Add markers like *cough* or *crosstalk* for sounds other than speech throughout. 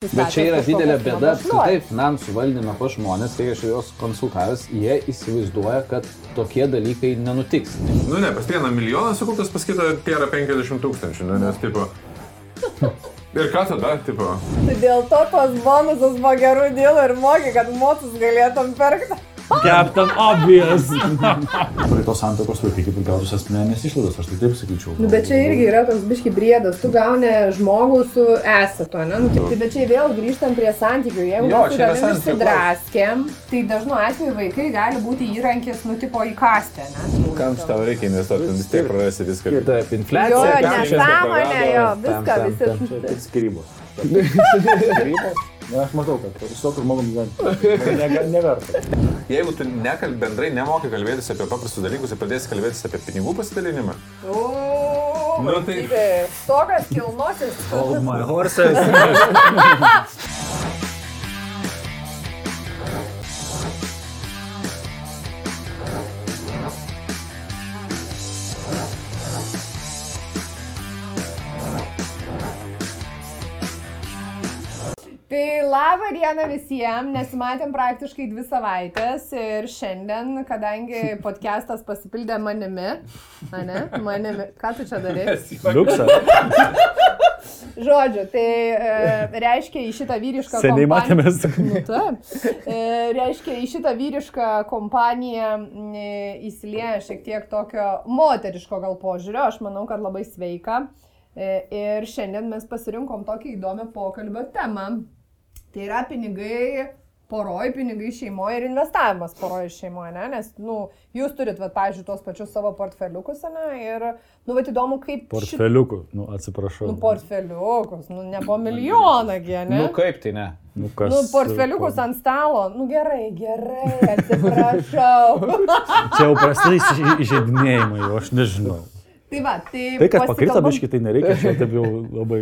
Bet čia yra didelė bėda apskritai finansų valdyme pas žmonės, kai aš juos konsultavęs, jie įsivaizduoja, kad tokie dalykai nenutiks. Nu ne, pas vieną milijoną sukauptas, pas kitą tėra 50 tūkstančių, nu, nes tipo... Ir ką tada, tipo? Tai dėl to tos bonusus buvo gerų dėlų ir mokė, kad motus galėtum pirkti. Captain Obvious. Praeitos santokos vaikai kaip ir gautus asmeninės išlaidos, aš tai taip sakyčiau. Nu, bet čia irgi yra toks biški briedas, tu gauni žmogų su esatu, ne? Nu, tai, bet čia vėl grįžtam prie santykių, jeigu Jo, mes su tavimi išsidraskėm, tai dažnu atveju vaikai gali būti įrankis, nu, tipo įkastę, ne? Kam tau reikia investuoti, vis tiek prarasi viską. Taip, Jo, infliacija. čia nesąmonė, jo, viską tik skirybos. *laughs* Skirybos? Na, aš matau, kad su tokiu žmogum gyventi ne, neverta. Jeigu tu nekalb, bendrai nemoki kalbėtis apie paprastus dalykus ir pradėsi kalbėtis apie pinigų pasidalinimą, Nu, tai- Tokas kilnosis. Hold my *laughs* horses. *laughs* Tai labą dieną visiems, nesimatėm praktiškai dvi savaitės ir šiandien, kadangi *laughs* podcastas pasipildė manimi, ne, manimi, ką tu čia darai? Liuksa. *laughs* Žodžiu, tai e, reiškia į šitą vyrišką Seniai kompaniją. matėmės. Nu, taip. E, reiškia, į šitą vyrišką kompaniją e, įsilieja šiek tiek tokio moteriško gal požiūrio, aš manau, kad labai sveika. E, ir šiandien mes pasirinkom tokią įdomią pokalbio temą. Tai yra pinigai poroj, pinigai šeimoje ir investavimas poroj šeimoje, ne? Nes, nu, jūs turit, va, pažiūrėjau, tuos pačius savo portfeliukus, ne? Ir, nu, va, įdomu, kaip... šit- Portfeliukų. Nu, atsiprašau. Nu, portfeliukus, nu, ne po milijoną, ne? Nu kaip tai ne? Nu, kas, Nu, portfeliukus ant stalo. Nu, gerai, gerai, atsiprašau. *laughs* Čia jau prasideda įžeidinėjimai, jau aš nežinau. tai va, tai... Tai, kad pakrito pasikalbam- biškai, tai nereikia, čia taip jau labai...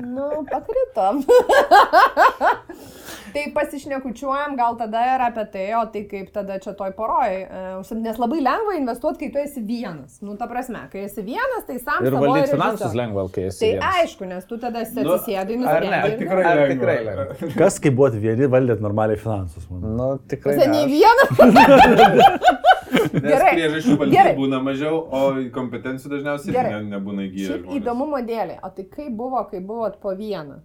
Nu, pakritom. tai pasišnekučiuojam gal tada ir apie tai, o tai kaip tada čia toj poroj. e, Nes labai lengva investuoti, kai tu esi vienas. Nu, ta prasme, kai esi vienas, tai sam Ir valdyti finansus lengva, kai esi. Tai vienas. aišku, nes tu tada esi Nu, atsisėdai, ar ne? nusprendai. tikrai Ar lengva. tikrai lengva? Kas, kai buvot vieni, valdėt normaliai finansus, man. Nu, tikrai. Tai aš. vienas. *laughs* Nes Gerai, priežasčių gerai. valdyti būna mažiau, o kompetencijų dažniausiai Gerai. ne, nebūna įgyję. Šiaip įdomumo dėlė, o tai kaip buvo, kai buvot po vieną?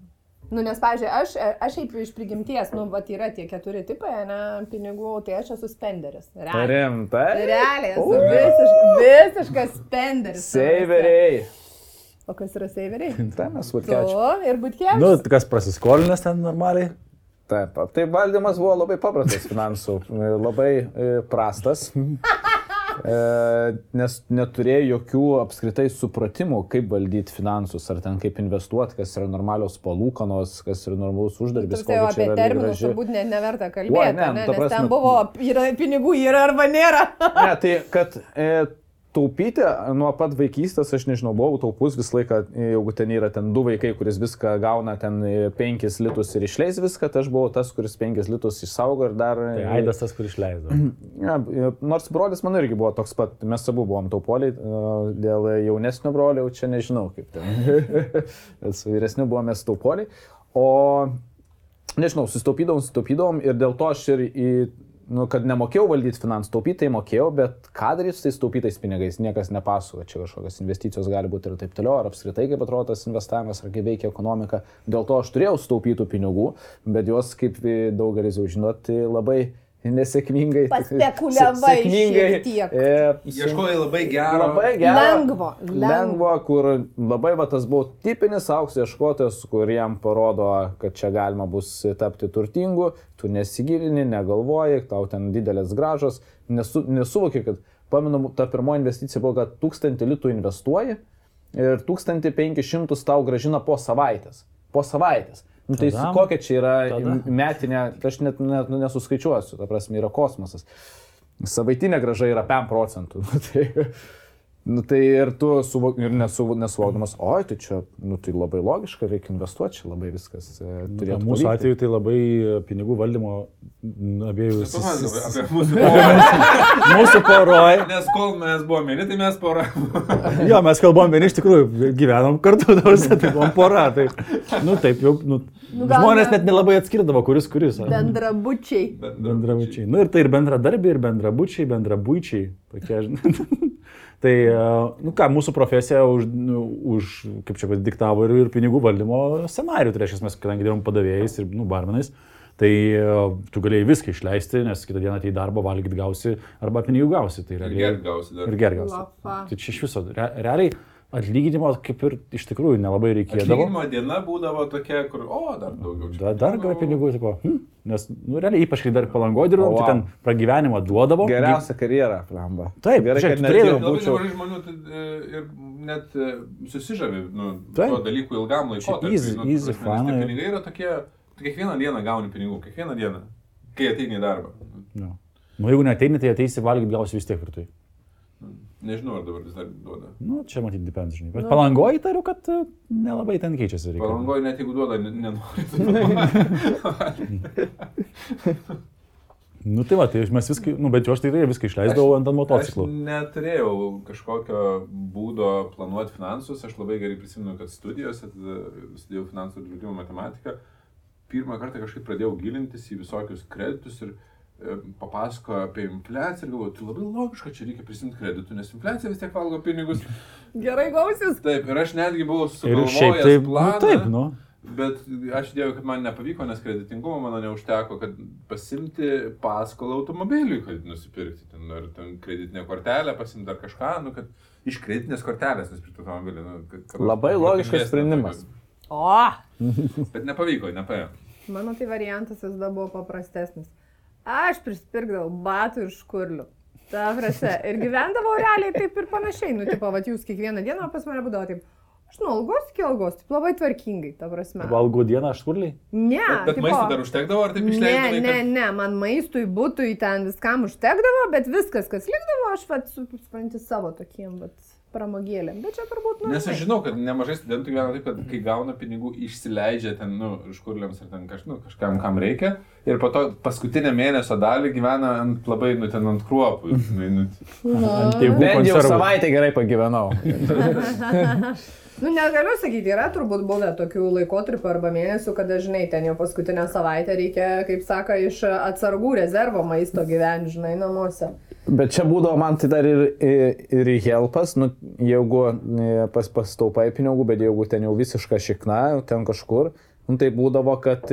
Nu, nes, pavyzdžiui, aš, aš šiaip iš prigimties, nu, va, yra tie keturi tipai, ne, pinigų, tai aš esu spenderis. Rimtai. Realiai, esu visiškas, visiškas spenderis. Seiveriai. O kas yra seiveriai? *laughs* Tai mes Tu vatkečiai. ir būtkė. Nu, kas prasiskolinęs ten normaliai? Taip, tai valdymas buvo labai paprastas finansų, labai e, prastas, e, nes neturėjo jokių apskritai supratimų, kaip valdyti finansus, ar ten kaip investuoti, kas yra normalios palūkanos, kas yra normalus uždarbis. Tai jau apie terminus turbūt ne, neverta kalbėti, Oi, ne, ne, nes prasme- ten buvo, yra, pinigų yra arba nėra. Ne, tai kad e, taupyti nuo pat vaikystės, aš nežinau, buvau taupus visą laiką, e, jeigu ten yra ten du vaikai, kuris viską gauna ten 5 litus ir išleis viską, tai aš buvau tas, kuris 5 litus išsaugo ir dar... Tai e, Aidas tas, kur išleido. *clears throat* Ja, e, nors brolis mano irgi buvo toks pat, mes abu buvom taupoliai, e, dėl jaunesnio brolio, čia nežinau kaip ten. *laughs* Su vyresniu buvome taupoliai. O, nežinau, susitaupydavom, susitaupydavom ir dėl to aš ir į, nu, kad nemokėjau valdyti finansų, taupyti tai mokėjau, bet ką daryti su tais taupytais pinigais, niekas nepasakoja, čia kažkokios investicijos gali būti ir taip toliau, ar apskritai kaip atrodo tas investavimas, ar kaip veikia ekonomika. Dėl to aš turėjau sutaupytų pinigų, bet juos, kaip daugelis jau žinot, tai labai nesėkmingai. Paspekuliavai sėkmingai. E, Ieškojai labai gero. Labai gero. Lengvo, lengvo. Lengvo, kur labai va tas buvo tipinis aukso ieškotojas, kur jam parodo, kad čia galima bus tapti turtingu, tu nesigilini, negalvoji, tau ten didelės gražos, nesu, nesuvoki, kad, pamenu, ta pirmoji investicija buvo, kad 1000 litų investuoji ir 1500 tau gražina po savaitės. Po savaitės. Nu, tai Tada- kokia čia yra tada. metinė, tai aš net, net nu, nesuskaičiuosiu, ta prasme, yra kosmosas. Savaitinė graža yra 5 procentų. *laughs* Tai, Nu, tai ir tu suvok, ir nesu, nesuvokdamas, oi, tai čia, nu, tai labai logiška, reikia investuoti, čia labai viskas e, turėtų mūsų pavykti. atveju tai labai e, pinigų valdymo abiejų. mūsų. *laughs* Mūsų poroj. Nes kol mes buvome vieni, tai mes pora. Jo, mes kalbam vieni iš tikrųjų, gyvenom kartu, nors tai buvom pora. Tai, nu taip, jau, nu, Nu, žmonės ne- net nelabai atskirdavo, kuris kuris. ar- Bendrabučiai. Bendrabučiai. Nu ir tai ir bendradarbiai, ir bendrabučiai, bendrabučiai. Tokie, žinai. Tai, e, nu ką, mūsų profesija už, nu, už kaip čia diktavo ir, ir pinigų valdymo scenarių. Tai reiškia, mes, kadangi dirbam padavėjais ir, nu, barmenais, tai e, tu galėjai viską išleisti, nes kitą dieną tai darbo valgyti gausi arba pinigų gausi. Tai Ir realiai- gert gausi dar. Ir gerai gausi. Lafa. Tai čia iš viso, re, realiai atlyginimo kaip ir iš tikrųjų nelabai reikėdavo. Atlyginimo diena būdavo tokia, kur, o, dar daugiau. čia. Da, dar gavai pinigų, tipo, hm, nes, nu, realiai, ypač kai dar palangoje dirbau, O, tai ten pragyvenimą duodavo. Geriausia karjera, plamba. Taip, gerai, žiūrėk, kad net Labai nemažai žmonių tai, e, ir net e, susižavi nu, Taip. tuo dalyku ilgam laiku. easy- easy fun ir- Pinigai yra tokie, tu kiekvieną dieną gauni pinigų, kiekvieną dieną, kai ateini į darbą. Nu. nu, jeigu neteini, tai ateisi valgyti gausi vis tiek ir tai. Nežinau, ar dabar vis dar duoda. Nu, čia matyti depends, žinai. Bet palangoje įtariu, kad e, nelabai ten keičiasi reikalai. Palangoje net jeigu duoda, ne- nenori. *laughs* Nu tai va, tai mes viską, nu bent jau aš tikrai viską išleisdavau ant ant Aš motociklų. neturėjau kažkokio būdo planuoti finansus. Aš labai gerai prisimenu, kad studijose, studijavau finansų ir draudimo matematiką, pirmą kartą kažkaip pradėjau gilintis į visokius kreditus ir e, papasakojo apie infliaciją ir galvoju, tai labai logiška, čia reikia prisimti kreditų, nes infliacija vis tiek valgo pinigus. Gerai gausis. Taip, ir aš netgi buvau sugalvojęs taip, nu planą. taip, nu. Bet aš dėjau, kad man nepavyko, nes kreditingumo mano neužteko, kad pasimti paskolą automobiliui, kad nusipirkti ten, ar ten kreditinę kortelę, pasimti dar kažką, nu, kad iš kreditinės kortelės nusipirkti automobilį. Nu, kad, kad Labai logiškas sprendimas. O, Bet nepavyko, nepaėjo. mano tai variantas visada buvo paprastesnis. Aš prisipirkdavau batų ir škurlių. Ta prasme. Ir gyvendavau realiai taip ir panašiai. Nu, tipo, va, jūs kiekvieną dieną pas mane būdavo taip. Aš nuo algos iki algos, taip labai tvarkingai, ta prasme. Valgau dieną aš kurliai. Ne, Bet, bet tipo, maistą dar užtekdavo, ar taip Ne, išleidai? ne, ne, man maistui, būtui ten viskam užtekdavo, bet viskas, kas likdavo, aš pat supranti savo tokiem, bet pramogėlėm. Bet čia turbūt, nu, Nes aš žinau, kad nemažai studentų gyvena taip, kad kai gauna pinigų, išsileidžia ten, nu, škurliams ar ten kaž, nu, kažkam, kam reikia. Ir po to paskutinę mėnesio dalį gyvena ant labai, nu, ten ant kruopų. Nu, Ant tėvų Bent jau savaitę gerai pagyvenau. *laughs* Nu, negaliu sakyti, yra turbūt buvę tokių laikotarpių arba mėnesių, kad dažnai ten jau paskutinę savaitę reikia, kaip sako, iš atsargų rezervo maisto gyventi, žinai, namuose. Bet čia būdavo man tai dar ir, ir, ir helpas, nu, jeigu e, pas, pastaupai pinigų, bet jeigu ten jau visiška šikna, ten kažkur, nu, tai būdavo, kad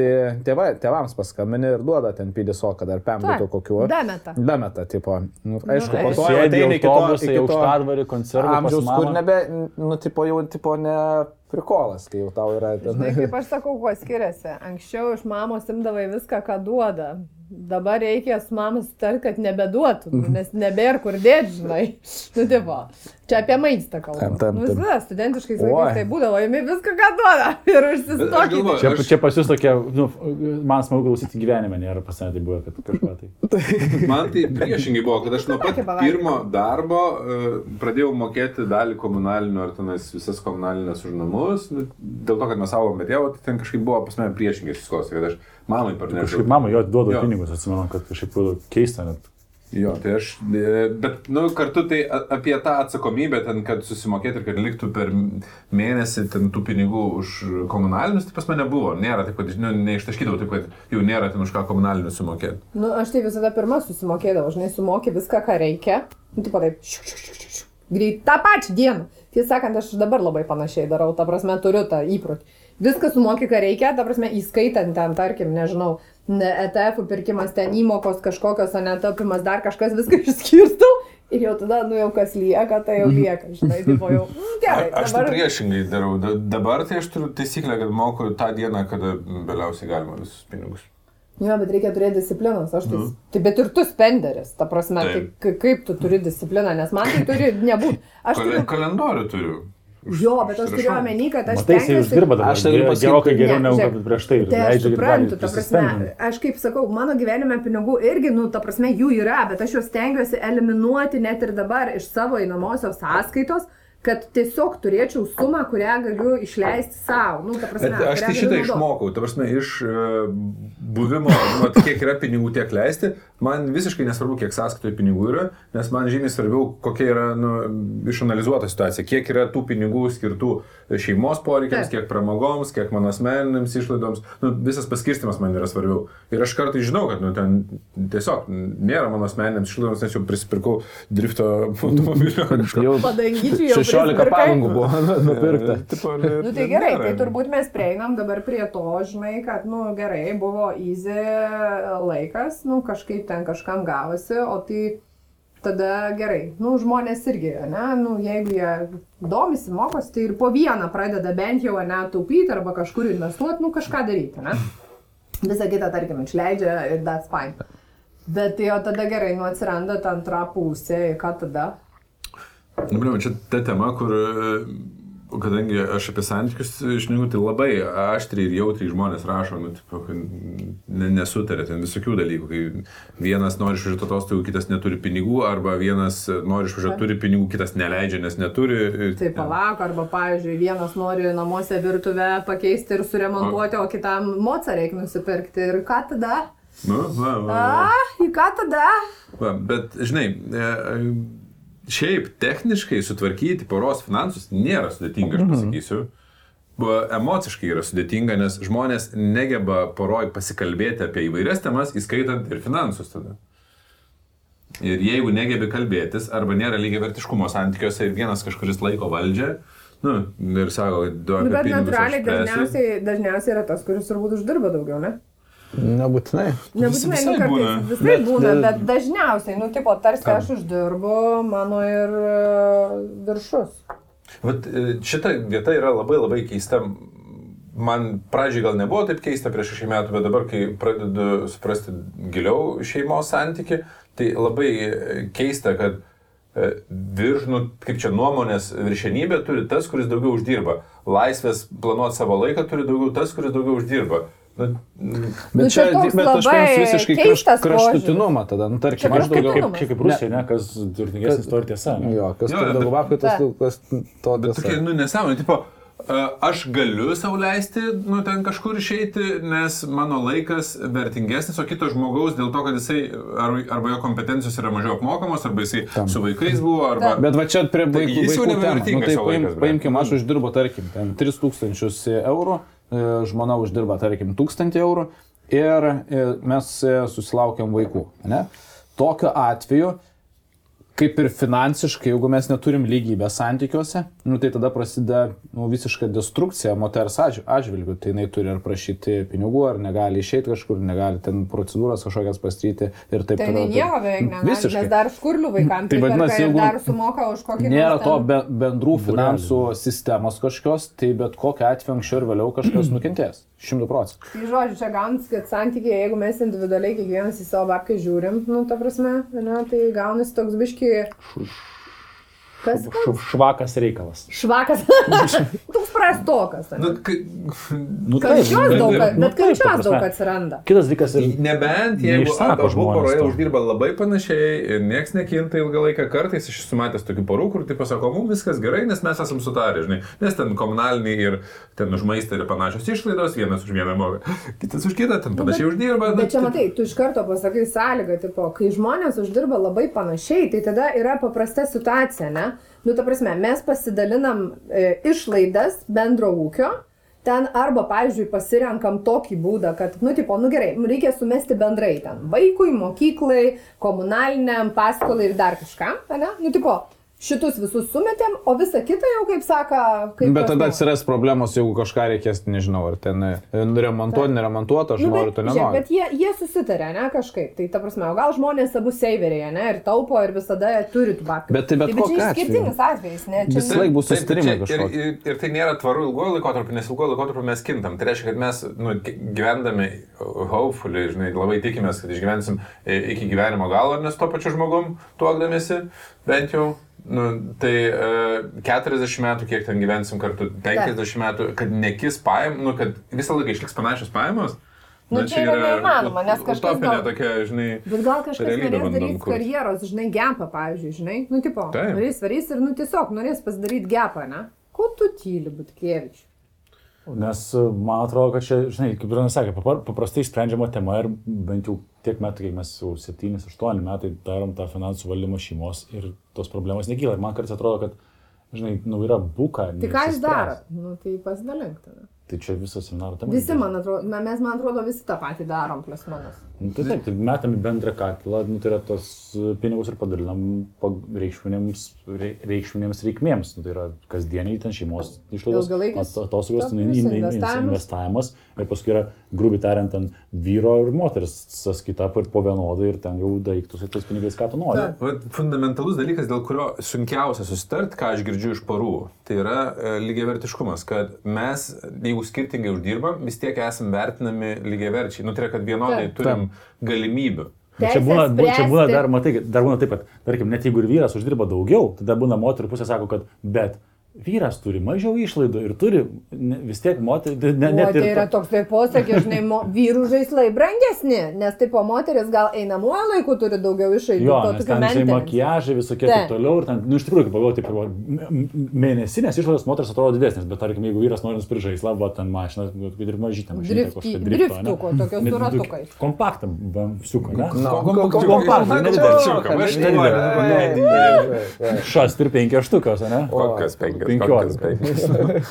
tėvai, tėvams paskambini ir duoda ten pidisoką dar pembuto kokiu. Dameta. Dameta, tipo. Nu, aišku, po to jau ateini iki to aukštadvarį, konservų. amžiaus, kur nebe, nu, tipo, jau, tipo, ne prikolas, kai jau tau yra Žinai, ten. kaip aš sakau, kuo skiriasi. Anksčiau iš mamos imdavai viską, ką duoda. Dabar reikia su mama sutarti, kad nebeduotų, nu, nes nebėra kur dėti, žinai. *laughs* Nu, tipo, čia apie maistą taip, Nu, visada studentiškai laikais tai būdavo, imi viską, ką duoda. *laughs* Ir galvoju, Čia, aš- čia pas jūs tokia, nu, man smagu klausyti gyvenime, nėra pas mane tai buvo, kad kažką tai. *laughs* Man tai priešingai buvo, kad aš nuo pat pirmo darbo uh, pradėjau mokėti dalį komunalinių ar tenais visas komunalinės už namus. Nu, dėl to, kad mes augom, bet jau tai ten kažkaip buvo pas mane priešingai susiklosti, kad aš mamai parnešiau. Kažkaip mama jo duoda Jo. pinigus, atsimenu, kad kažkaip buvo keista net. Jo, tai aš, e, bet, nu, kartu tai apie tą atsakomybę, ten, kad susimokėti ir kad liktų per mėnesį ten tų pinigų už komunalinius, tai pas mane buvo. Nėra taip, kad, nu, neištaškydavau, taip, kad jau nėra ten už ką komunalinius sumokėti. Nu, aš tai visada pirmą susimokėdavau, žinai, sumokė viską, ką reikia. Nu, tipo taip, šiuk, šiuk, šiuk, šiuk, šiuk. greit tą pačią dieną. Tiesą sakant, aš dabar labai panašiai darau, ta prasme, turiu tą įprotį. Viską sumokė, ką reikia, ta prasme, įskaitant ten, tarkim, nežinau, ne, ETF pirkimas, ten įmokos kažkokios, o netapimas, dar kažkas, viską išskirstau. Ir jau tada, nu jau kas lieka, tai jau lieka, žinai, tipo jau. mm, Gerai, Aš tai priešingai darau. Da- Dabar tai aš turiu taisyklę, kad moku tą dieną, kada vėliausiai galima visus pinigus. Jo, bet reikia turėti disciplinos, aš tai. Mm. tai bet ir tu spenderis, ta prasme, tai Taip. ka- kaip tu turi discipliną, nes man tai turi *laughs* nebūti. Aš Kale, turiu. kalendorių turiu. Jo, bet aš turiu omeny, kad aš Matai, jis stengiuosi- uždirba dabar. Aš tai galiu pasakyti, Gerokai geriau ne, negu kad prieš tai. ir Tai aš suprantu, ta prasme, aš kaip sakau, mano gyvenime pinigų irgi, nu, ta prasme, jų yra, bet aš juos stengiuosi eliminuoti net ir dabar iš savo einamosios sąskaitos, kad tiesiog turėčiau sumą, kurią galiu išleisti savo. Nu, ta prasme, Bet aš tai šitą išmokau, ta prasme, iš e, buvimo, nu, kiek yra pinigų, tiek leisti, man visiškai nesvarbu, kiek sąskaitoje pinigų yra, nes man žymiai svarbiau, kokia yra nu, išanalizuota situacija, kiek yra tų pinigų skirtų šeimos poreikiams, kiek pramogoms, kiek mano asmeninėms išlaidoms, nu, visas paskirstimas man yra svarbiau. Ir aš kartais žinau, kad nu, ten tiesiog nėra mano asmeninėms išlaidoms, nes jau prisipirkau drifto automobilio. Jau Padangyčių jau 16 prisipirkai? padangų buvo *laughs* nupirkta. *laughs* Tipo, Nu tai gerai, tai turbūt mes prieinam dabar prie to, žinai, kad, nu gerai, buvo easy laikas, nu kažkaip ten kažkam gavosi, o tai tada gerai, nu žmonės irgi, ne, nu jeigu jie domisi, mokosi, tai ir po vieną pradeda bent jau, ne, taupyti arba kažkur investuoti, nu kažką daryti, ne. Visą kitą, tarkim, išleidžia ir that's fine. Bet jo tada gerai, nu atsiranda ta antra pusė, ką tada? Nu, blin, čia ta tema, kur, kadangi aš apie santykius išneku, tai labai aštriai ir jautriai žmonės rašo, nu, tipo, nesutarė ten visokių dalykų, kai vienas nori išvažiuoti atostogų, kitas neturi pinigų, arba vienas nori išvažiuoti, turi pinigų, kitas neleidžia, nes neturi. Tai palauk, arba, pavyzdžiui, vienas nori namuose virtuvę pakeisti ir suremontuoti, o kitam moca reikia nusipirkti. Ir ką tada? Nu, va, va, va. A, į ką tada? va. Bet, žinai, e, šiaip techniškai sutvarkyti poros finansus nėra sudėtinga, aš pasakysiu. Bu- Emociškai yra sudėtinga, nes žmonės negeba poroj pasikalbėti apie įvairias temas, įskaitant ir finansus tada. Ir jeigu negebi kalbėtis, arba nėra lygiai vertiškumo santykiuose ir vienas kažkuris laiko valdžią, nu, ir sako, du Nu, apie bet pinigus aš natūraliai dažniausiai, dažniausiai yra tas, kuris turbūt uždirba daugiau, ne? Nebūtinai. Nebūtinai, visai nu, kartais būna. Visai Bet, būna, e, bet dažniausiai, nu, tipo, tarsi aš uždirbu, mano ir e, viršus. Vat e, šita vieta yra labai labai keista. Man pradžiai gal nebuvo taip keista prieš šešį metų, bet dabar, kai pradedu suprasti giliau šeimos santyki, tai labai keista, kad e, virš, nu, kaip čia nuomonės viršenybė turi tas, kuris daugiau uždirba. Laisvės planuoti savo laiką turi daugiau tas, kuris daugiau uždirba. Nu, mm, Nu, Bet čia bet aš paimsiu visiškai kraš, kraštutinumą tada, nu, tarkim, aš daugiau... Kaip, čia kaip Rusija, ne, kas turtingesnis, to ir tiesa. ne? Jo, kas Jo, bet- daugiau babkių, tas Ta. tas to Bet tokia, tiesa. nu, nesąmonė, tipo, aš galiu sau leisti, nu, ten kažkur išeiti, nes mano laikas vertingesnis, o kito žmogaus dėl to, kad jisai, ar, arba jo kompetencijos yra mažiau apmokamos, arba jisai Tam. su vaikais buvo, arba... Bet va čia prie Tai vaikų, jau vaikų temų. Nu, tai paim, paimkim, bet- aš uždirbu, tarkim, ten 3000 eurų, žmona uždirba, tarkim, 1000 eurų ir e, mes e, susilaukiam vaikų. Ne? Tokiu atveju, kaip ir finansiškai, jeigu mes neturim lygybės santykiuose, nu, tai tada prasideda nu, visiška destrukcija moters atž- atžvilgių. Tai jinai turi ar prašyti pinigų, ar negali išeiti kažkur, negali ten procedūras kažkokias pastryti ir taip Tai toliau. jinai nieko beveik negali, Visiškai. nes dar skurlių vaikams Tai vadinasi, jeigu dar sumoka už kokį Nėra to be, bendrų finansų sistemos kažkokios, tai bet kokiu atveju anksčiau ir vėliau kažkas *clears throat* nukentės. Šimtų procentų. Tai žodžiu, čia gaunasi, kad santykiai, jeigu mes individualiai kiekvienas į savo babkę žiūrim, nu, ta prasme, ne, tai gaunasi toks biški... Kas? Kas? Š- Švakas reikalas. Švakas. *laughs* toks prastokas. ane? Nu, kai, Nu, Kančios bet- daug, bet- bet nu, taip, ta kančios daug atsiranda. Kitas dalykas ir... Nebent jeigu abu poroje to. uždirba labai panašiai ir niekas nekinta ilgą laiką, kartais aš esu matęs tokių porų, kur tai pasako, mums viskas gerai, nes mes esam sutarę, žinai, nes ten komunaliniai ir ten už maistą yra panašios išlaidos, vienas už vieną moka, *laughs* kitas už kitą, ten panašiai uždirba. Bet čia nu, matai, tu iš karto pasakai sąlygą, tipo, kai žmonės uždirba labai panašiai, tai tada yra paprasta situacija, ne? Nu, ta prasme, mes pasidalinam e, išlaidas bendro ūkio, ten arba, pavyzdžiui, pasirenkam tokį būdą, kad, nu, tipo, nu gerai, reikia sumesti bendrai ten vaikui, mokyklai, komunaliniam, paskolai ir dar kažkam, ne? Nu, tipo, šitus visus sumetėm, o visa kita jau, kaip sako, kaip... Bet tada atsiras problemos, jeigu kažką reikės, nežinau, ar ten e, remontuoti, neremontuoti, aš Nu, noriu, bet, to žiūrėk, nenoriu. Bet jie, jie susitarė, ne kažkaip. Tai ta prasme, o gal žmonės abu seiveriai, ne, ir taupo, ir visada turi tų babkių. Bet tai bet tai, bet atveju. skirtingas atvejis, ne? Čia Visą laiką bus susitarimai ir, ir, ir tai nėra tvaru ilgojo laikotarpio, nes ilgojo laikotarpio mes kintam. Tai reiškia, kad mes nu, gy- gyvendami, hopefully, žinai, labai tikimės, kad išgyvensim e, iki gyvenimo galo, nes tuo pačiu žmogum tuokdamėsi, bent jau Nu, tai uh, 40 metų, kiek ten gyvensim kartu, 50 metų, kad nekis pajamos, nu, kad visą laiką išliks panašios pajamos. Nu, čia yra neįmanoma, nes kažkas gal- tokia, žinai. Bet gal kažkas norės daryti karjeros, žinai, gepą, pavyzdžiui, žinai, nu, tipo, Taip. varys, varys ir, nu, tiesiog norės pasidaryti gepą, ne? Ko tu tyli, Butkievičius? Nes man atrodo, kad čia, žinai, kaip nesakė, papar- paprastai sprendžiama tema ir bent jau tiek metų, kiek mes jau 7-8 metai darom tą finansų valdymą šeimos ir tos problemos nekyla. Ir man kartais atrodo, kad, žinai, nu yra buka. Tai ką jūs darot? Nu, tai pasidalink tada. Tai čia visos seminaro temos. Visi, man atrodo, me- mes, man atrodo, visi tą patį darom, plus minus. Nu, tai taip, tai metam į bendrą katilą, nu, tai yra tos e, pinigus ir padalinam pa- reikšminėms, rei- reikšminėms reikmėms. Nu, tai yra kasdieniai ten šeimos išlaidos, atostogos, investavimas. investavimas ir paskui yra, grubiai tariant, ten vyro ir moters sąskaita ir po vienodai ir ten jau daiktus ir tais pinigais, ką tu nori. Vat fundamentalus dalykas, dėl kurio sunkiausia susitart, ką aš girdžiu iš parų, tai yra e, lygiavertiškumas, kad mes, jeigu skirtingai uždirbam, vis tiek esame vertinami lygiaverčiai. Nu, tai yra, kad vienodai Taip. turim galimybių. Bet Čia būna, bu- čia būna dar, matai, dar būna taip, kad, tarkim, net jeigu ir vyras uždirba daugiau, tada būna moterų pusė sako, kad bet vyras turi mažiau išlaidų ir turi ne, vis tiek moterį, ne, O, net tai ir... yra toks tai posakis, žinai, mo, *laughs* vyrų žaislai brangesni, nes taip, o moteris gal einamuoju laiku turi daugiau išaidų. Jo, to ten, žinai, makiažai visokie Taip. toliau ir ten, nu, iš tikrųjų, kaip pagalvoju, taip, mėnesinės išlaidos moters atrodo didesnės, bet tarkim, jeigu vyras nori nusipirkti žaislą, va, ten mašiną, nu, kad ir mažytę mašiną. Driftuko, tokio su ratukais. Kompaktą, bamsiuką, ne? Na, Kompaktą, nedidelį. Aš nedidelį. Šast ir penkias štukas, ne? Kokias penkias? Penkiolika. Kokias penkias?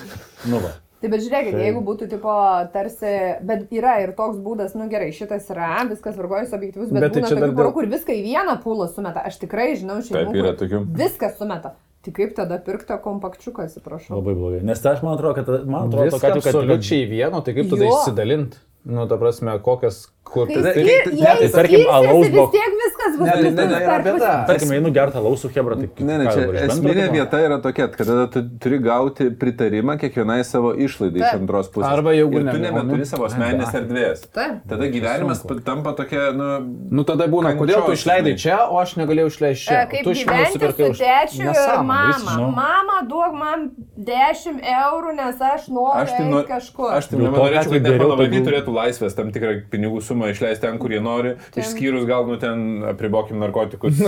*laughs* Nu, va. Tai bet žiūrėkit, Tai- jeigu būtų tipo tarsi, bet yra ir toks būdas, nu gerai, šitas yra, viskas vargojus objektyvus, bet, Bet tai būna dar tokių porų, dėl- kur viską į vieną pūlą sumeta. Aš tikrai žinau šeimų. Kur tokių. Viską sumeta. Tai kaip tada pirkti kompakčiuką, atsiprašau. Labai blogai. Nes tai aš man atrodo, kad, man atrodo, Viskas kad, kad, absoliučiai vieno, tai kaip tada Jo. išsidalint? Nu, ta prasme, kokias, kur... Tai- tai- tai tarkim, alaus vis bok- tiek viskas bus Ne, ne, ne, ne, yra per bėda. Tarkim, einu gertą lausų hebra, tai Ne, ne, čia esminė tipo? vieta yra tokia, kad tada tu turi gauti pritarimą kiekvienai savo išlaidai iš antros pusės. Arba jeigu Ir tu nebeturi savo asmeninės erdvės. Taip. Tada gyvenimas tampa tokia, nu... Nu, tada būna, kodėl tu išleidai čia, o aš negalėjau išleisti čia. E, Kaip tu su tėčiu ir Nesąmonė, mama. Mama, duok man 10 eurų, nes aš noriu tai, kažkur. aš tai nenorėčiau, kad mano vaikai turėtų laisvės tam tikrą pinigų sumą išleisti ten, kur jie nori, išskyrus gal, nu, ten apribokim narkotikus.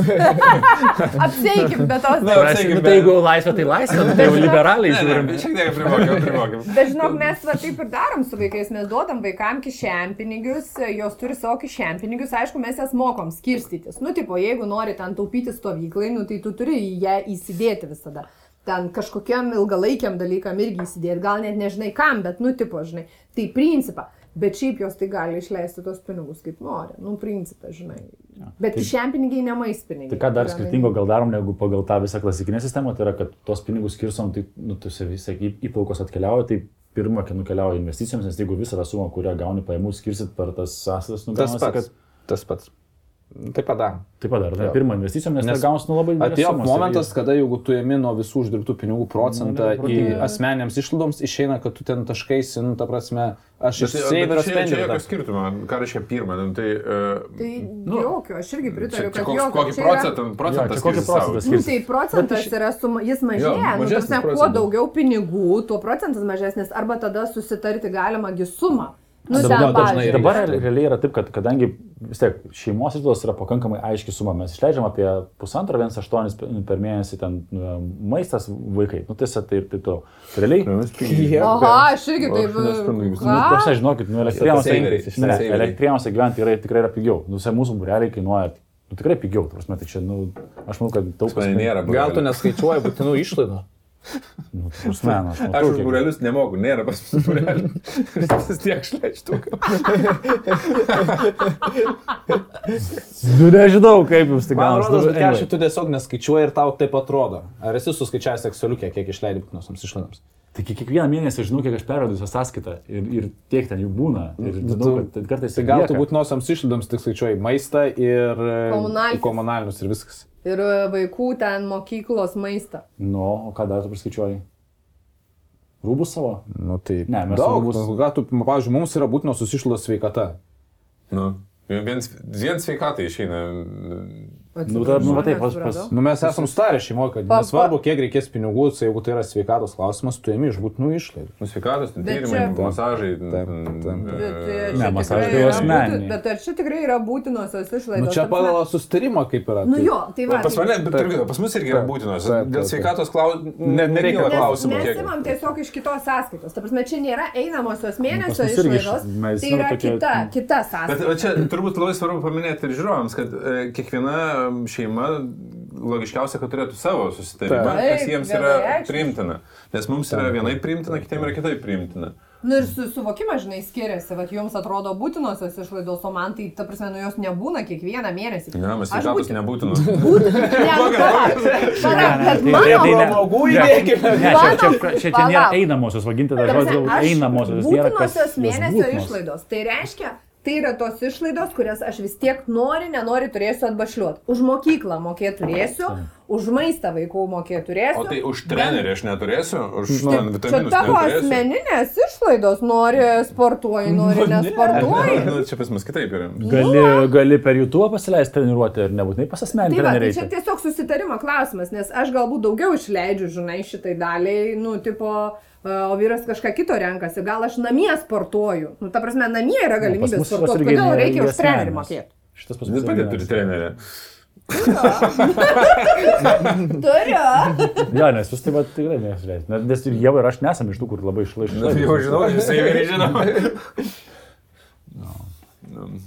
*laughs* Apseikim be tos. Na, Prasi, nu, tai jeigu laisvė, tai laisvė, nu, tai jau liberaliai žiūrim. Šiek tiek apribokim, apribokim. *laughs* Bet žinok, mes va taip ir darom su vaikais, mes duodam vaikam kišenpinigius, jos turi savo kišenpinigius, aišku, mes jas mokom skirstytis. Nu, tipo, jeigu nori ten taupyti stovyklai, nu, tai tu turi ją įsidėti visada. Ten kažkokiam ilgalaikiam dalykam irgi įsidėti, gal net nežinai kam, bet, nu, tipo, žinai, tai principą. Bet šiaip jos tai gali išleisti tos pinigus kaip nori. Nu, principą, žinai. Bet Tai- kišenpinigiai ne maispinigiai. Tai ką dar Turiu skirtingo gal darom negu pagal tą visą klasikinę sistemą, tai yra, kad tos pinigus skirsom, tai, nu, tu visai įplaukos atkeliauja, tai pirmą, kai nukeliauja investicijoms, nes jeigu visą tą sumą, kurią gauni pajamų, skirsit per tas sąsas, nu, Tas gaunasi, pats. kad Tas pats. Taip padarom. taip pat dar, tai Jo. pirmą investicijom, nes, Nes gaunasi nu labai didelės Atėjo ir- momentas, kada jeigu tu ėmi nuo visų uždirbtų pinigų procentą Nu, į neprotinga. asmeniniams išlaidoms, išeina, kad tu ten taškaisi, nu, ta prasme, aš iš Bet tai- Saverio bet čia- Čia jokio skirtumo, ką reiškia pirmą, nu, tai... Uh, Tai Nu, jokio, aš irgi čia, pritariu, čia kad koks, jokio. kokį čia yra- procentą, procentą Jo, čia kokį procentą Nu, skirsi? tai procentas yra, suma, jis mažėja. Nu, ta mažesnis prasme, kuo daugiau pinigų, tuo procentas mažesnis. Arba tada susitarti galima gi sumą. Nu, Dabar dažnai Dabar realiai yra taip, kad kadangi vis tiek šeimos išlaidos yra pakankamai aiški suma, mes išleidžiam apie pusantro, vienas aštuonis per mėnesį ten nu, maistas vaikai, nu tiesa, tai ir taip toliau. Tai Realiai? Aha, aš irgi taip. Aš nu, žinokit, nu, elektrėnuose gyventi yra, tikrai yra pigiau. Nu, visai mūsų bureliai kainuoja nu, tikrai pigiau, prasme, tai čia, nu, aš manau, kad daug Tai nėra. Gal tu neskaičiuoji būtinų išlaidų? Nu, prasme, nu, aš Aš matau, už kiek- burelius nemoku, nėra pas mus burelių. Vis tiek šleištų. Nu, nežinau, kaip jums tai Man gaunasi. atrodo, Nu, kad anyway. aš tu tiesiog neskaičiuoji ir tau taip atrodo. Ar esi suskaičiavęs Exceliukė, kiek išleidai būtinosioms išlaidoms? Tai kiek- kiekvieną mėnesį žinau, kiek aš pervedu visą sąskaitą ir, ir tiek ten jų būna. Ir Tu- žinau, kad kartais Tai ir gal tu būtinosioms išlaidoms tik skaičiuoji maistą ir Komunalinius. komunalinius ir viskas. Ir e, vaikų ten mokyklos maistą. Nu, o ką dar tu priskaičiuoji? Rūbus savo? Nu, tai Ne, mes daug. rūbus- Nu, ką tu, pavyzdžiui, mums yra būtinosios išlaidos sveikata. Nu, vien, vien sveikatai išeina Nu, ta- nu, taip, pas- pas-. Nu, mes esam starę šeimoje, kad Pa- nesvarbu, kiek reikės pinigų, tai jeigu tai yra sveikatos klausimas, tu ėmi iš būtinų išlaidų. Nu, sveikatos, Bet tyrimai, čia- masažai. Taip, taip. Bet, e, Ne, čia masažai tikrai tai yra asmeniniai. Bet ar čia tikrai yra būtinosios išlaidos? Nu, čia pagal sustarimą kaip yra. Nu tai- jo, tai va. Pas tai- mane, bet pas mus irgi yra būtinos. Dėl sveikatos klausimų Ne- nereikia klausimų. mes kiek- imam tiesiog iš kitos sąskaitos. Ta prasme, čia nėra einamosios mėnesio irgi iš- išlaidos. Tai nu, yra kita, Bet sąskaita. va čia turbūt labai svarbu paminėti ir žiūrovams, kad e, kiekviena šeima logiškiausia, kad turėtų savo susitarimą, Taip. kas jiems yra vienareikšmiškai. priimtina. Nes mums yra vienai priimtina, kitiems yra kitaip priimtina. Nu ir su, suvokimas, žinai, skiriasi. Vat jums atrodo būtinosios išlaidos, o man tai, ta prasme, nu jos nebūna kiekvieną mėnesį. Ne, mes Aš sveikatos būti- nebūtinos. *laughs* *laughs* Ne, nu, čia, nėra einamosios, vaginti prasme, aš- einamosios. Būtinosios mėnesio būtinos. išlaidos. Tai reiškia, tai yra tos išlaidos, kurias aš vis tiek nori, nenori turėsiu atbašliuoti. Už mokyklą mokėti turėsiu, už maistą vaikų mokėti turėsiu. O tai už trenerį aš neturėsiu, už Nu, ten Čia vitaminus tavo asmeninės išlaidos, nori sportuoji, nori nesportuoji. Nu, čia pas mus kitaip yra. Gali, gali per YouTube pasileisti treniruoti ir nebūtinai pas asmenį Tai, va, tai čia tiesiog susitarimo klausimas, nes aš galbūt daugiau išleidžiu, žinai, šitai daliai, nu, tipo, o vyras kažką kito renkasi, gal aš namie sportuoju. Nu, ta prasme, namie yra galimybė pas mus sportuoti, kodėl reikia už trenerį mokėti. Šitas pas Jūs mus pati irgi turite ne- trenerį. Turiu. *laughs* Jo, nes jūs taip pat tikrai nesileisite. Nes ir jie ir aš nesam iš tų, kur labai išlaišyti. Na, jau žinau, visai gerai žinau.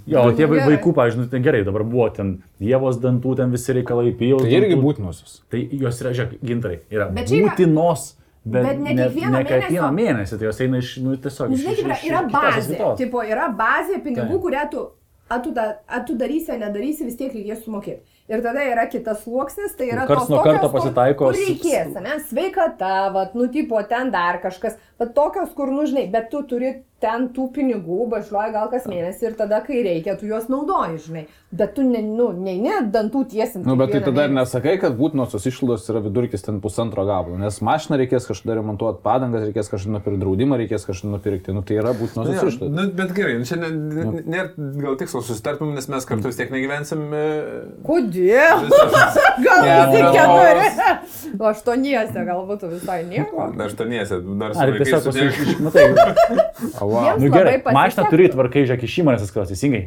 Jo, o tie vai- Gerai. vaikų, nu, ten gerai, dabar buvo ten Dievos dantų, ten visi reikalai pijau. Tai irgi būtinosios. Tai jos yra, žiūrėk, gintarai, yra Bet čia yra- būtinos. Bet, Bet ne kiekvieno ne kiekvieną mėnesį, tai jos eina iš, nu, tiesiog iš- Žinai, yra, yra bazė. Tipo, yra bazė pinigų, Taip. kurią tu, a tu, da, a tu darysi, ar nedarysi, vis tiek reikės sumokėti. Ir tada yra kitas sluoksnis, tai yra tos nuo karto pasitaiko reikės, ne? Sveikata, vat, nu, tipo, ten dar kažkas. Bet tokios, kur, nu, žinai, bet tu turi ten tų pinigų, bašliuoja gal kas mėnesį ir tada, kai reikia, tu juos naudoji, žinai. Bet tu, ne, nu, ne, ne, dantų tiesinti. Nu, bet tai tada ir mėnesį. nesakai, kad būtinosios išlaidos yra vidurkis ten pusantro gabalo, nes mašiną reikės kažkada remontuoti, padangas reikės kažkada nupirkti, draudimą reikės kažkada nupirkti, nu tai yra būtinosios Ja, išlaidos. nu, bet gerai, nu, čia ne- ne- nėra gal tikslo susitartum, nes mes kartu vis tiek negyvensim. e, Kodėl? *laughs* Gal visi keturi? O aštuoniese gal būtų visai nieko. Na, aštuoniese, dar su tiesiog sudėjus. pasižiūrėk, *laughs* matai, Ava. Jiems nu gerai, mašiną turi tvarkai, žiūrėk, iš įmonės atskiros, teisingai.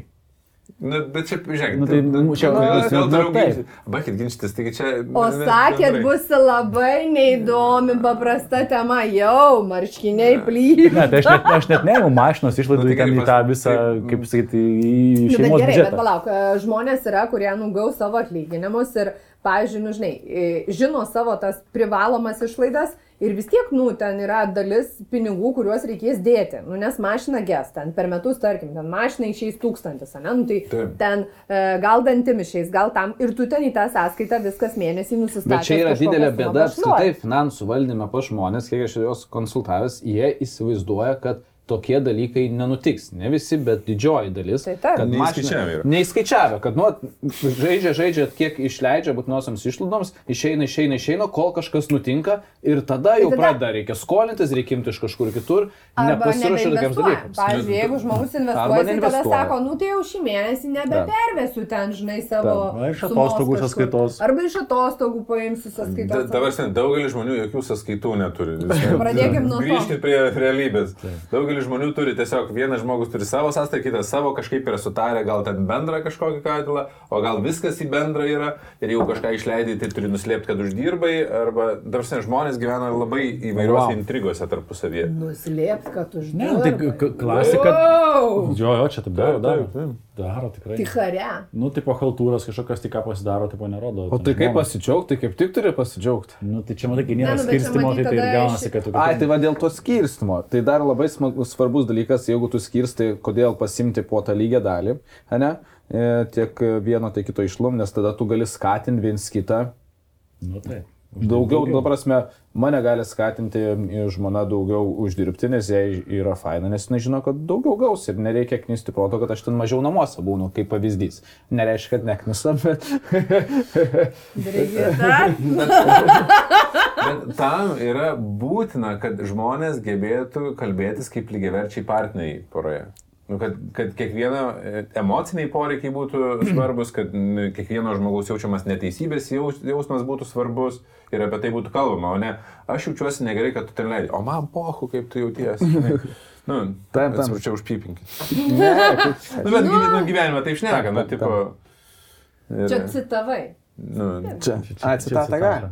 Nu, bet čia, žiūrėk, Nu, tai, nu, čia- nu, nu, gal nu, toliau taip. ginčytis. Baikit ginčytis, taigi čia... O sakėt, bus labai neįdomi, paprasta tema. Jau, marškiniai plyš. Ne, tai aš net, aš net neimu mašinos išlaidų Nu, tai į tą visą, tai- kaip sakyti, į Nu, bet šeimos gerai, bet biudžetą. palauk, e, žmonės yra, kurie nugaus savo atlyginimus ir, pavyzdžiui, nu, žinai, e, žino savo tas privalomas išlaidas ir vis tiek, nu, ten yra dalis pinigų, kuriuos reikės dėti. Nu, nes mašina ges, ten per metus, tarkim, ten mašina išeis tūkstantis, ne? Nu, tai Taip. ten e, gal dantim išeis, gal tam ir tu ten į tą sąskaitą viskas mėnesį nusistatai. Bet čia yra didelė bėda apskritai finansų valdyme pa žmonės, kiek aš juos konsultavęs, jie įsivaizduoja, kad tokie dalykai nenutiks. Ne visi, bet didžioji dalis. Tai taip. kad Neįskaičiavę yra. Neįskaičiavę, kad nu, žaidžia, žaidžia, kiek išleidžia būtinosiams išlaidoms, išeina, išeina, išeina, kol kažkas nutinka ir tada jau tada- pradeda, reikia skolintis, reikia imti iš kažkur kitur, nepasiruošę tokiams dalykams. Pavyzdžiui, jeigu žmogus Arba investuoja, tai tada sako, nu tai jau šį mėnesį nebepervesiu ten, žinai, savo... Va, iš atostogų sąskaitos. Arba iš atostogų paimsiu sąskaitos. Dabar sen daugelis žmonių jokių sąskaitų neturi. *laughs* Pradėkim nuo to. Grįžkit prie realybės. Daugelis žmonių turi tiesiog, vienas žmogus turi savo sąskaitą, kitas savo, kažkaip yra sutarę, gal ten bendrą kažkokį katilą, o gal viskas į bendrą yra ir jau kažką išleidai, tai turi nuslėpti, kad uždirbai, arba dabar žmonės gyvena labai įvairiuose Wow. intrigose tarpusavėje. Nuslėpt, kad už... Ne, nu, tai klasika. Wow. Jo, jo, čia taip daro, daro. Taip, taip. Daro tikrai. Tai kare. Nu, tipo, haltūras kažkokios tik ką pasidaro, tipo, nerodo. O tai kaip pasidžiaugti, tai kaip tik turi pasidžiaugti. Nu, tai čia matai, kai Ne, nėra nu, bet čia skirstimo, tai tai ir gaunasi, kad tu... Ai, tai va dėl to skirstimo. Tai dar labai smagus, svarbus dalykas, jeigu tu skirstai, kodėl pasimti po tą lygią dalį, ne? E, tiek vieno, tiek kito išlum, nes tada tu gali skatinti viens kitą. Nu, tai. Daugiau, nu, prasme, mane gali skatinti žmona daugiau uždirbti, nes jai yra faina, nes jinai žino, kad daugiau gaus ir nereikia knisti proto, kad aš ten mažiau namuose būnu, kaip pavyzdys. Nereiškia, kad neknisa, bet... *laughs* *laughs* Bet tam yra būtina, kad žmonės gebėtų kalbėtis kaip lygiaverčiai partneriai poroje. Nu, kad, kad kiekvieno e, emociniai poreikiai būtų *clears throat* svarbus, kad nu, kiekvieno žmogaus jaučiamas neteisybės jaus, jausmas būtų svarbus ir apie tai būtų kalbama, o ne aš jaučiuosi negerai, kad tu ten leidai, o man pohu, kaip tu jauties. *laughs* Nu, Taip, taip. atsiprašau, užpypinkit. Ne, *laughs* Nu, bet gyve- nu, gyvenime taip šneka, nu, tipo. ir- Čia citavai. Nu, Čia, atsitatą gali.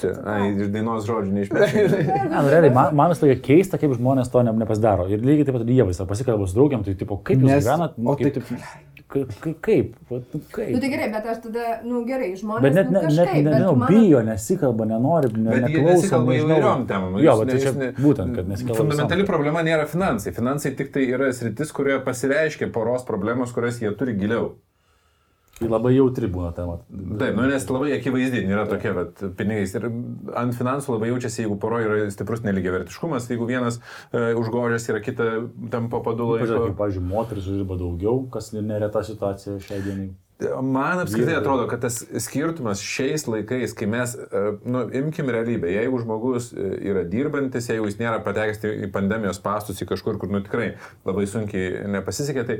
Čia, ai, iš dainos žodžių neišmėčiau. *laughs* Ne, nu, realiai, man, man vis tokia keista, kaip žmonės to ne, nepasidaro. Ir lygiai taip pat ir jie visą pasikalbą su draugiam, tai tipo, kaip jūs Nes- gyvenat, o kaip, tai- taip, kaip, kaip, kaip, vat, nu, kaip. Nu tai gerai, bet aš tada, nu gerai, žmonės. Bet net, nu, net, net kažkaip, bet nežinau, mano- bijo, nesikalba, nenori, ne, neklauso. nesikalba nežinau. įvairiom temom. Jo, bet tai čia ne- būtent, kad nesikalba. Fundamentali problema nėra finansai. Finansai tik tai yra sritis, kurioje pasireiškia poros problemos, kurias jie turi giliau. Tai labai jautri būna tema. Taip, nu, nes labai akivaizdi yra tokia, bet pinigais. Ir ant finansų labai jaučiasi, jeigu poroje yra stiprus neligiavertiškumas, jeigu vienas uh, užgožęs yra kita tampa. Pažiūrėk, kaip, pavyzdžiui, moteris uždirba daugiau, kas nereta situacija šiai dienai. Man apskritai atrodo, kad tas skirtumas šiais laikais, kai mes, e, nu, imkim realybę, jeigu žmogus e, yra dirbantis, jeigu jis nėra patekęs į pandemijos pastus į kažkur, kur, nu, tikrai labai sunkiai nepasisekė, tai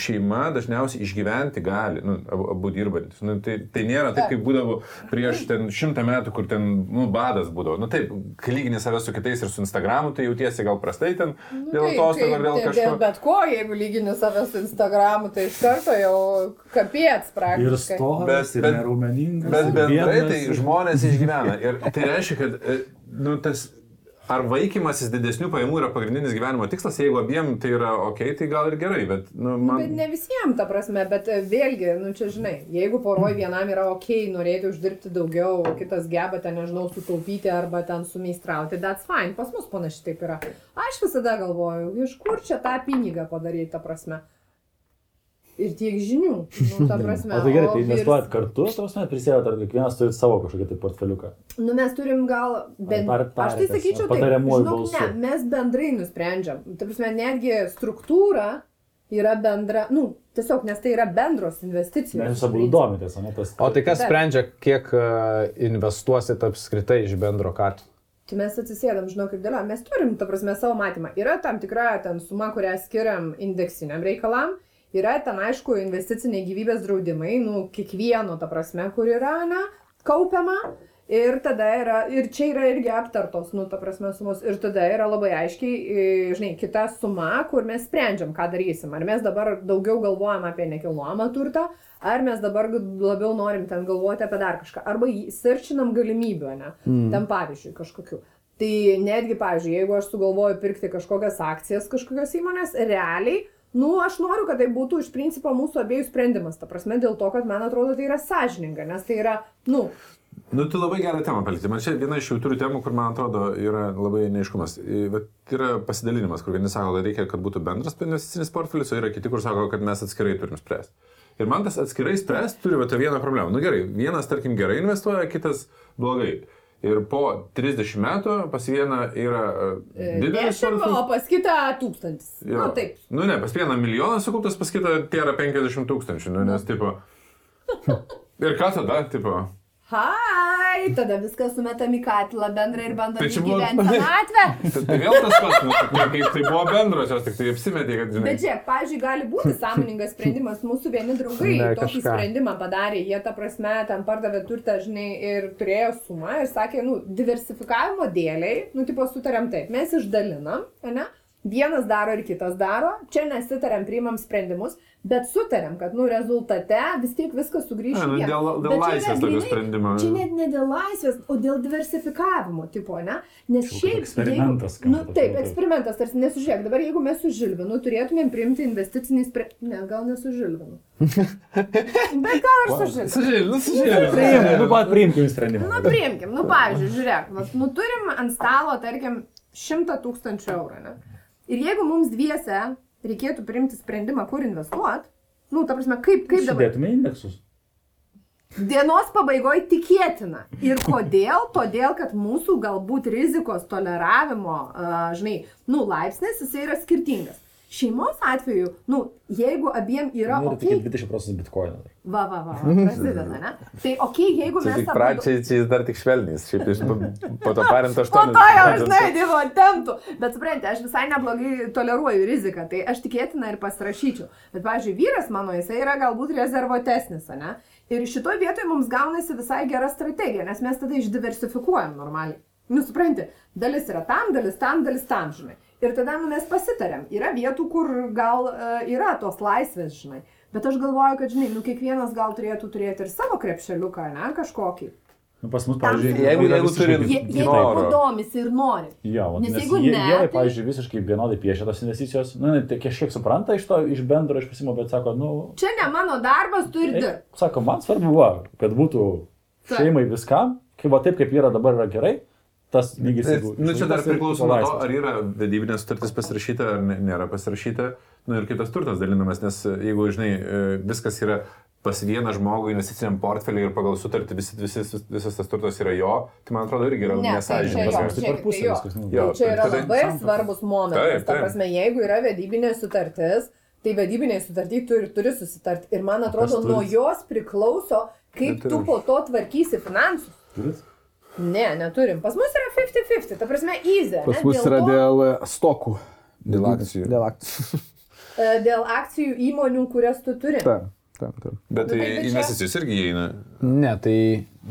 šeima dažniausiai išgyventi gali, nu, abu, dirbantis. Nu, tai, tai nėra taip, kaip būdavo prieš ten šimtą metų, kur ten, nu, badas būdavo. Nu, taip, kai lygini save su kitais ir su Instagramu, tai jautiesi gal prastai ten Nu, dėl atostogų taip, ar dėl kažko. Dėl bet ko, jeigu lygini save su Instagramu, tai iš karto jau kapiets Ir praktiškai. stogas, Bet- ir bet- neraumeningas. Bet ir bendrai tai ir- žmonės išgyvena. Ir tai reiškia, kad e, nu, tas ar vaikymasis didesnių pajamų yra pagrindinis gyvenimo tikslas, jeigu abiem tai yra ok, tai gal ir gerai, bet nu, Nu, man... bet ne visiems, ta prasme, bet e, vėlgi, nu čia žinai, jeigu poroj vienam yra ok, norėti uždirbti daugiau, o kitas geba ten, nežinau, sutaupyti arba ten sumeistrauti, that's fine, pas mus panašiai taip yra. Aš visada galvoju, iš kur čia tą pinigą padaryti, ta prasme. Ir tiek žinių, nu, ta *laughs* prasme. O tai gerai, tai investuojat virs- kartu, tos net prisėdat, ar kiekvienas turi savo kažkokį tai portfeliuką. Nu, mes turim gal, bent, Par- aš tai sakyčiau, ar patariamuoju žinok, ne, mes bendrai nusprendžiam. Ta prasme, netgi struktūra yra bendra, nu, tiesiog, nes tai yra bendros investicijos. Mes jūs abu domitės, o ne tas. O tai kas Taip. sprendžia, kiek e, investuosit apskritai iš bendro katų? Tai mes atsisėdam, žinau, kaip dėlio. Mes turim, ta prasme, savo matymą. Yra tam tikra ten suma, kurią skiriam indeksiniam reikalam. Yra ten, aišku, investiciniai gyvybės draudimai, nu, kiekvieno, ta prasme, kur yra, ne, kaupiama. Ir tada yra, ir čia yra irgi aptartos, nu, ta prasme, sumos. Ir tada yra labai aiškiai, žinai, kita suma, kur mes sprendžiam, ką darysim. Ar mes dabar daugiau galvojam apie nekilnojamą turtą, ar mes dabar labiau norim ten galvoti apie dar kažką. Arba searchinam galimybių, ne? Mm. Ten pavyzdžiui kažkokiu. Tai netgi, pavyzdžiui, jeigu aš sugalvoju pirkti kažkokias akcijas kažkokios įmonės, realiai, nu, aš noriu, kad tai būtų iš principo mūsų abiejų sprendimas. Ta prasme, dėl to, kad man atrodo tai yra sąžininga, nes tai yra, nu, Nu, tu labai gerą temą palikti. Man čia viena iš jautrių temų, kur man atrodo yra labai neiškumas. Bet yra pasidalinimas, kur vieni sako, kad reikia, kad būtų bendras investicinis portfelis, o yra kiti, kur sako, kad mes atskirai turim spręsti. Ir man tas atskirai spręsti turi tą vieną problemą. Nu gerai, vienas, tarkim, gerai investuoja, kitas blogai. Ir po 30 metų pas vieną yra e, didelis dešim, o portfelis. pas kitą tūkstantis. Jo. Na, taip. Nu ne, pas vieną milijoną sukauptas, pas kitą tai yra 50 tūkstančių, nu, nes tipo... *laughs* Ir ką tada, tipo... Hai, tada viską sumetam į katilą bendrą ir bandom Tai čia įgyventi senatvę. *laughs* Tai, vėl tas pats, nu, tai, kaip tai buvo bendrosios, tik tai apsimetė, kad, žinai. Bet žiūrėk, pavyzdžiui, gali būti sąmoningas sprendimas. Mūsų vieni draugai Ne, tokį kažką. sprendimą padarė. Jie, ta prasme, ten pardavė turtą, žinai, ir turėjo sumą ir sakė, nu, diversifikavimo dėliai, nu, tipo, sutarėm taip, mes išdalinam, ne? Vienas daro ir kitas daro, čia nesitarėm, priimam sprendimus, bet sutarėm, kad, nu, rezultate vis tiek viskas sugrįš. Ne, nu, dėl- dėl laisvės tokio sprendimo. Čia net ne dėl laisvės, o dėl diversifikavimo, tipo, ne? Nes Čia šiaip... eksperimentas jeigu, nu, skamba, taip, eksperimentas, tarsi nesužiūrėk, dabar jeigu mes su Žilvinu turėtumėm priimti investicinį sprendimą, ne, gal ne su Žilvinu. *laughs* Bet gal ir su Žilvinu. Sužėlė, nu nu pat priimkim sprendimą. Nu, priimkim, nu, pavyzdžiui, žiūrėk, nu, turim ant stalo, tarkim, 100 tūkstančių eurų, ne? Ir jeigu mums dviese reikėtų priimti sprendimą, kur investuoti, nu, ta prasme, kaip, kaip dabar? Sudėtume indeksus. Dienos pabaigoje tikėtina. Ir kodėl? Todėl, kad mūsų galbūt rizikos toleravimo, a, žinai, nu, laipsnis, jisai yra skirtingas. Šeimos atveju, nu, jeigu abiem yra... Ir Okay, tik 20 procentų bitkoino. va, va, va, va, prasideda, ne? Tai ok, jeigu mes... tik pradžiai, čia jis dar tik švelnys, šiaip iš po to parinto *laughs* Po 8. to jau, žinai, dievo temptų. Bet suprantate, aš visai neblogai toleruoju riziką, tai aš tikėtina ir pasirašyčiau. Bet, pavyzdžiui, vyras mano, jisai yra galbūt rezervotesnis, ne? Ir šitoje vietoje mums gaunasi visai gera strategija, nes mes tada išdiversifikuojam normaliai. Nu, supranti, dalis yra tam, dalis tam, dalis tam, žinai. Ir tada nu, mes pasitarėm. Yra vietų, kur gal uh, yra tos laisvės, žinai. Bet aš galvoju, kad, žinai, nu, kiekvienas gal turėtų turėti ir savo krepšeliuką, ne, kažkokį. Nu, pas mus, Tam- pavyzdžiui, Jeigu- jeigu turi- jeigu Noro. abu domisi ir nori. Jo, Nes nes jeigu jie, ne, jie, tai- pavyzdžiui, visiškai vienodai piešia tos investicijos, nu, ne, tai kažkiek supranta iš to, iš bendro išpasimo, bet sako, nu, Čia ne mano darbas, tu ir Ei, dirb. Sako, man svarbu, va, kad būtų šeimai viskam, kai va taip, kaip yra dabar, yra gerai, tas lygis. jeigu Nu, čia dar tai priklauso nuo to, ar yra vedybinė sutartis pasirašyta, ar nėra pasirašyta. Nu ir kitas turtas dalinamas, nes e, jeigu, žinai, e, viskas yra pas vieną žmogų investiciniam portfeliui ir pagal sutartį visi, visi, visas tas turtas yra jo, tai man atrodo irgi yra Ne, tai mus tai per žiūrėkit, pusę tai. Nu, Jo. Tai čia yra tada- labai svarbus momentas. Taip, Ta taip. prasme, jeigu yra vedybinė sutartis, tai vedybinė sutartį tu ir turi susitarti. Ir man atrodo, nuo jos priklauso, kaip tu po to tvarkysi finansus. Turit? Ne, neturim. Pas mus yra 50-50. Ta prasme, easy. Pas ne? mus Dėl yra to- dėl e, stokų. Dėl akcijų. Dėl akcijų. *laughs* e, Dėl akcijų įmonių, kurias tu turi. Taip, taip, taip. Bet tai Nu, tai čia- investicijos irgi įeina. Ne, tai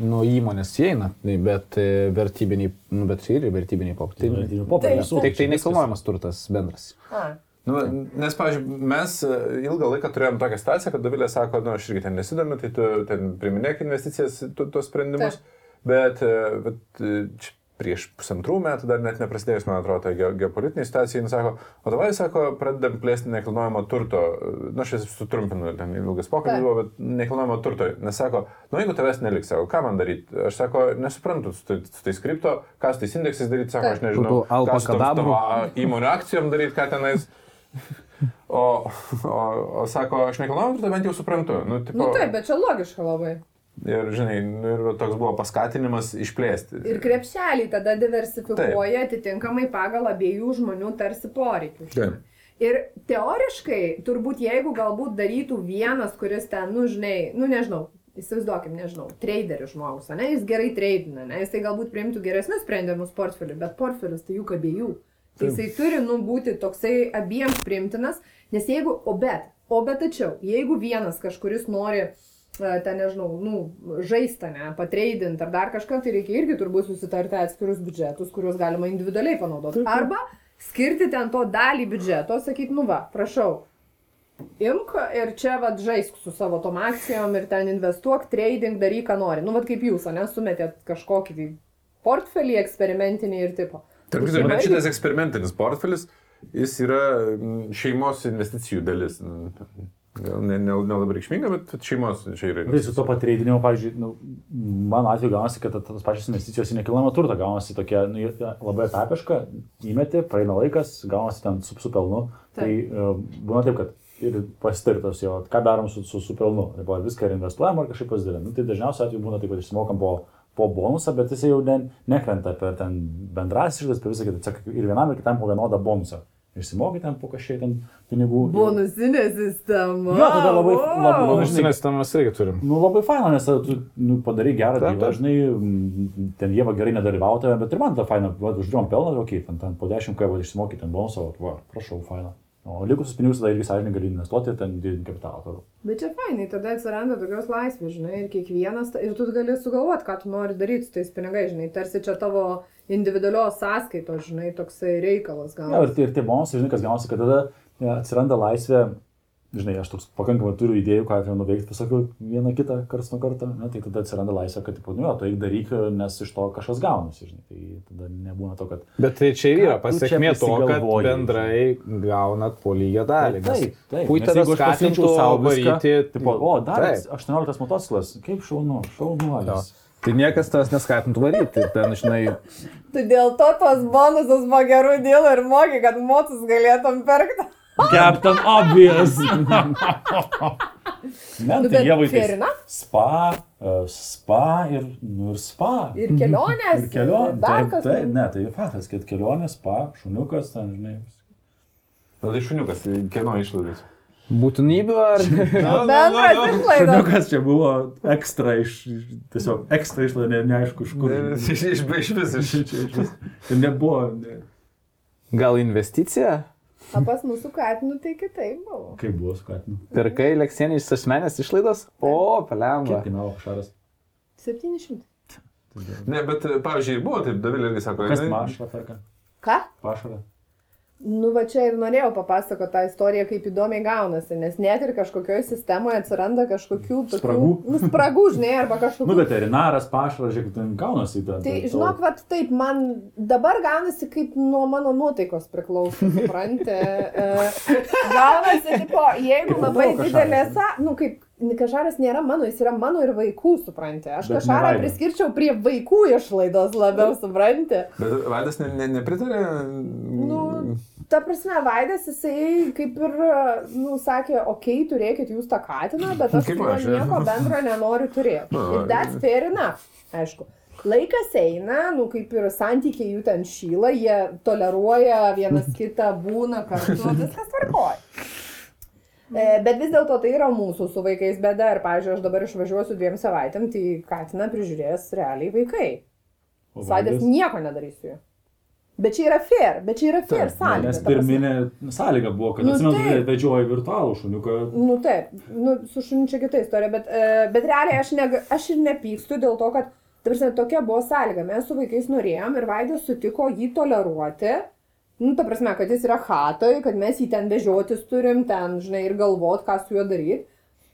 nuo įmonės įeina, tai bet e, vertybiniai, nu, bet ir vertybiniai popieriai. Taip. Tik tai nekilnojamas turtas bendras. A, Nu, nes, pavyzdžiui, mes ilgą laiką turėjom tokią situaciją, kad Davilė sako, nu, aš irgi ten nesidomiu, tai tu ten priminėk investicijas, tu, tuos sprendimus. Bet, bet e, prieš pusantrų metų, dar net neprasidėjus, man atrodo, tai ge- geopolitiniai situacijai, jis sako, o davai, sako, pradedam plėsti nekilnojamo turto, na, aš sutrumpinu, ten ilgas pokalbis buvo, bet nekilnojamo turto, nes sako, nu, jeigu tavęs neliks, sako, ką man daryti? Aš sako, nesuprantu, su, tai- su tais kripto, ką su tais indeksais daryti, sako, aš nežinau, ką su tavo įmonių akcijom daryti, ką tenais. *laughs* O, o, o sako, aš nekilnojamą turtą bent jau suprantu. Nu, tipo, nu taip, bet čia logiška labai. Ir, žinai, nu, ir toks buvo paskatinimas išplėsti. Ir krepšeliai tada diversifikuoja atitinkamai pagal abiejų žmonių tarsi poreikius. Taip. Ir teoriškai, turbūt jeigu galbūt darytų vienas, kuris ten, nu, žinai, nu, nežinau, įsivaizduokim, nežinau, traderis žmogus, ne, jis gerai tradina, ne, jisai galbūt priimtų geresnius sprendimus portfeliu, bet portfelis tai juk abiejų. Tai jisai turi, nu, būti toksai abiems priimtinas, nes jeigu, o bet, o bet tačiau, jeigu vienas kažkuris nori, e, ten nežinau, nu, žaista, ne, patreidint ar dar kažką, tai reikia irgi turbūt susitarti atskirus biudžetus, kuriuos galima individualiai panaudoti. Arba skirti ten to dalį biudžeto, sakyti, nu va, prašau, imk ir čia vad žaisk su savo tom akcijom ir ten investuok, trading, daryk, ką nori. Nu, vad kaip jūs, ne, sumetėt kažkokį tai portfelį eksperimentinį ir tipo. Tarp kitko, bet šitas eksperimentinis portfelis, jis yra mm, šeimos investicijų dalis. Gal ne, ne, nelabai reikšminga, bet šeimos čia yra. Tai su to patreidinimu, pavyzdžiui, nu, mano atveju gaunasi, kad tas pačios investicijos į nekilnojamą turtą gaunasi tokia nu, labai etapiška, įmeti, praeina laikas, gaunasi ten su, su pelnu. Tai uh, būna taip, kad ir pasitartos jo, ką darom su, su, su pelnu. Arba viską ir investuojam ar kažkaip pasidalim. Nu, tai dažniausiai atveju būna taip, kad išsimokam po, po bonusą, bet jis jau ne, nekrenta per ten bendras išlaidas, per visą kitą. Ir vienam ir kitam po vienodą bonusą. Išsimokai ten po kažkiek ten pinigų. Bonusinė sistema. Jo, tada labai- labai- Wow. labai- Žinai, tam mes irgi turim. Nu, labai faina, nes tada tu nu, padarai gerą darbą, mm, ten jie va gerai nedalyvautoja, bet ir man ta faina, va, uždirbom pelną, okei, ten, ten po 10 kai va išsimokyti ten bonusą, va, prašau, faina. O likusius pinigus tada irgi sąžininkai gali investuoti ten didinti kapitalą. Bet čia fainai, tada atsiranda tokios laisvės, žinai, ir kiekvienas, ir tu gali sugalvoti, ką tu nori daryti su tais pinigais, žinai, tarsi čia tavo individualios sąskaitos, žinai, toksai reikalas Ja, gal. ir, tie- ir bonusai, žinai, kas gaunasi, kad tada e, atsiranda laisvė, žinai, aš toks pakankamai turiu idėjų, ką ten nuveikti, pasakiau vieną kitą karts nuo karto, ne, tai tada atsiranda laisvė, kad, tipo, nu jo, tai daryk, nes iš to kažkas gaunasi, žinai, tai tada nebūna to, kad Bet tai čia yra pasiekmė to, kad bendrai gaunat po lygią dalį. Taip, taip. Pui Nes tave jeigu aš pasiimčiau skatintų sau viską, varyti, Tipo, o, dar Taip. 18 motociklas, kaip šaunu, Jo. šaunuolis. Tai niekas tavęs neskatintų varyti. Ten, žinai, Tu dėl to tos bonusus po gerų dėlų ir moki, kad motus galėtum pirkti. Captain Obvious. Ne, Nu, tai jie vaikai. Spa, e, spa ir, nu, ir spa. Ir kelionės. Ir kelionė. Dar kas. taip, ne, tai faktas, kad kelionė, spa, šuniukas, ten, žinai. Na tai šuniukas, kieno išlaidas? Būtinybių ar... *laughs* Bendras išlaidos. Šuniukas čia buvo ekstra iš, tiesiog ekstra išlaida, ne, neaišku iš kur. Iš iš- iš vis, iš Čia- čia- čia- čia nebuvo. Ne. Gal investicija? O pas mūsų katinų tai kitaip buvo. Kaip buvo su katinu? Pirkai leksienį iš asmenės išlaidos? O, palemba. Kiek kainavo šaras? 700. Ne, bet, pavyzdžiui, buvo taip, Davilė irgi sako, Kas jinai- pašarą perka? Ką? Pašarą. Nu, va čia ir norėjau papasakoti tą istoriją, kaip įdomiai gaunasi, nes net ir kažkokioje sistemoje atsiranda kažkokių tokių, Spragų. Nu, spragų, žinai, arba kažkokių... Nu, veterinaras, pašaras, žiūrėk, ten gaunasi tą. Tai žinok, vat taip, man dabar gaunasi kaip nuo mano nuotaikos priklauso, supranti. *laughs* E, gaunasi, tipo, jeigu labai didelė, nu kaip, kažaras nėra mano, jis yra mano ir vaikų, supranti. Aš Bet kažarą Vaido. priskirčiau prie vaikų išlaidos labiau, supranti. Bet Vaidas ne, ne, nepritarė. Nu, ta prasme, Vaidas, jisai kaip ir, nu, sakė, okei, okay, turėkit jūs tą katiną, bet aš Kaip aš, nieko bendro nenoriu turėti. Ir that's fair enough, aišku. Laikas eina, nu kaip ir santykiai jų ten šyla, jie toleruoja vienas *laughs* kitą, būna kartu, viskas tvarkoja. E, Bet vis dėlto tai yra mūsų su vaikais bėda ir, pavyzdžiui, aš dabar išvažiuosiu dviem savaitėm, tai katiną prižiūrės realiai vaikai. Vaidas? nieko nedarys su juo. Bet čia yra fair, bet čia yra fair Taip, sąlyga. Nes pirminė sąlyga buvo, kad Nu, atsimenu, vedžioji virtualų šuniuką. Nu taip, nu, su šuniu čia kita istorija, bet, e, bet realiai aš, neg, aš ir nepykstu dėl to, kad, tarsi, tokia buvo sąlyga. Mes su vaikais norėjom ir Vaidas sutiko jį toleruoti. Nu, ta prasme, kad jis yra hatoj, kad mes jį ten vežiotis turim, ten, žinai, ir galvot, ką su juo daryti.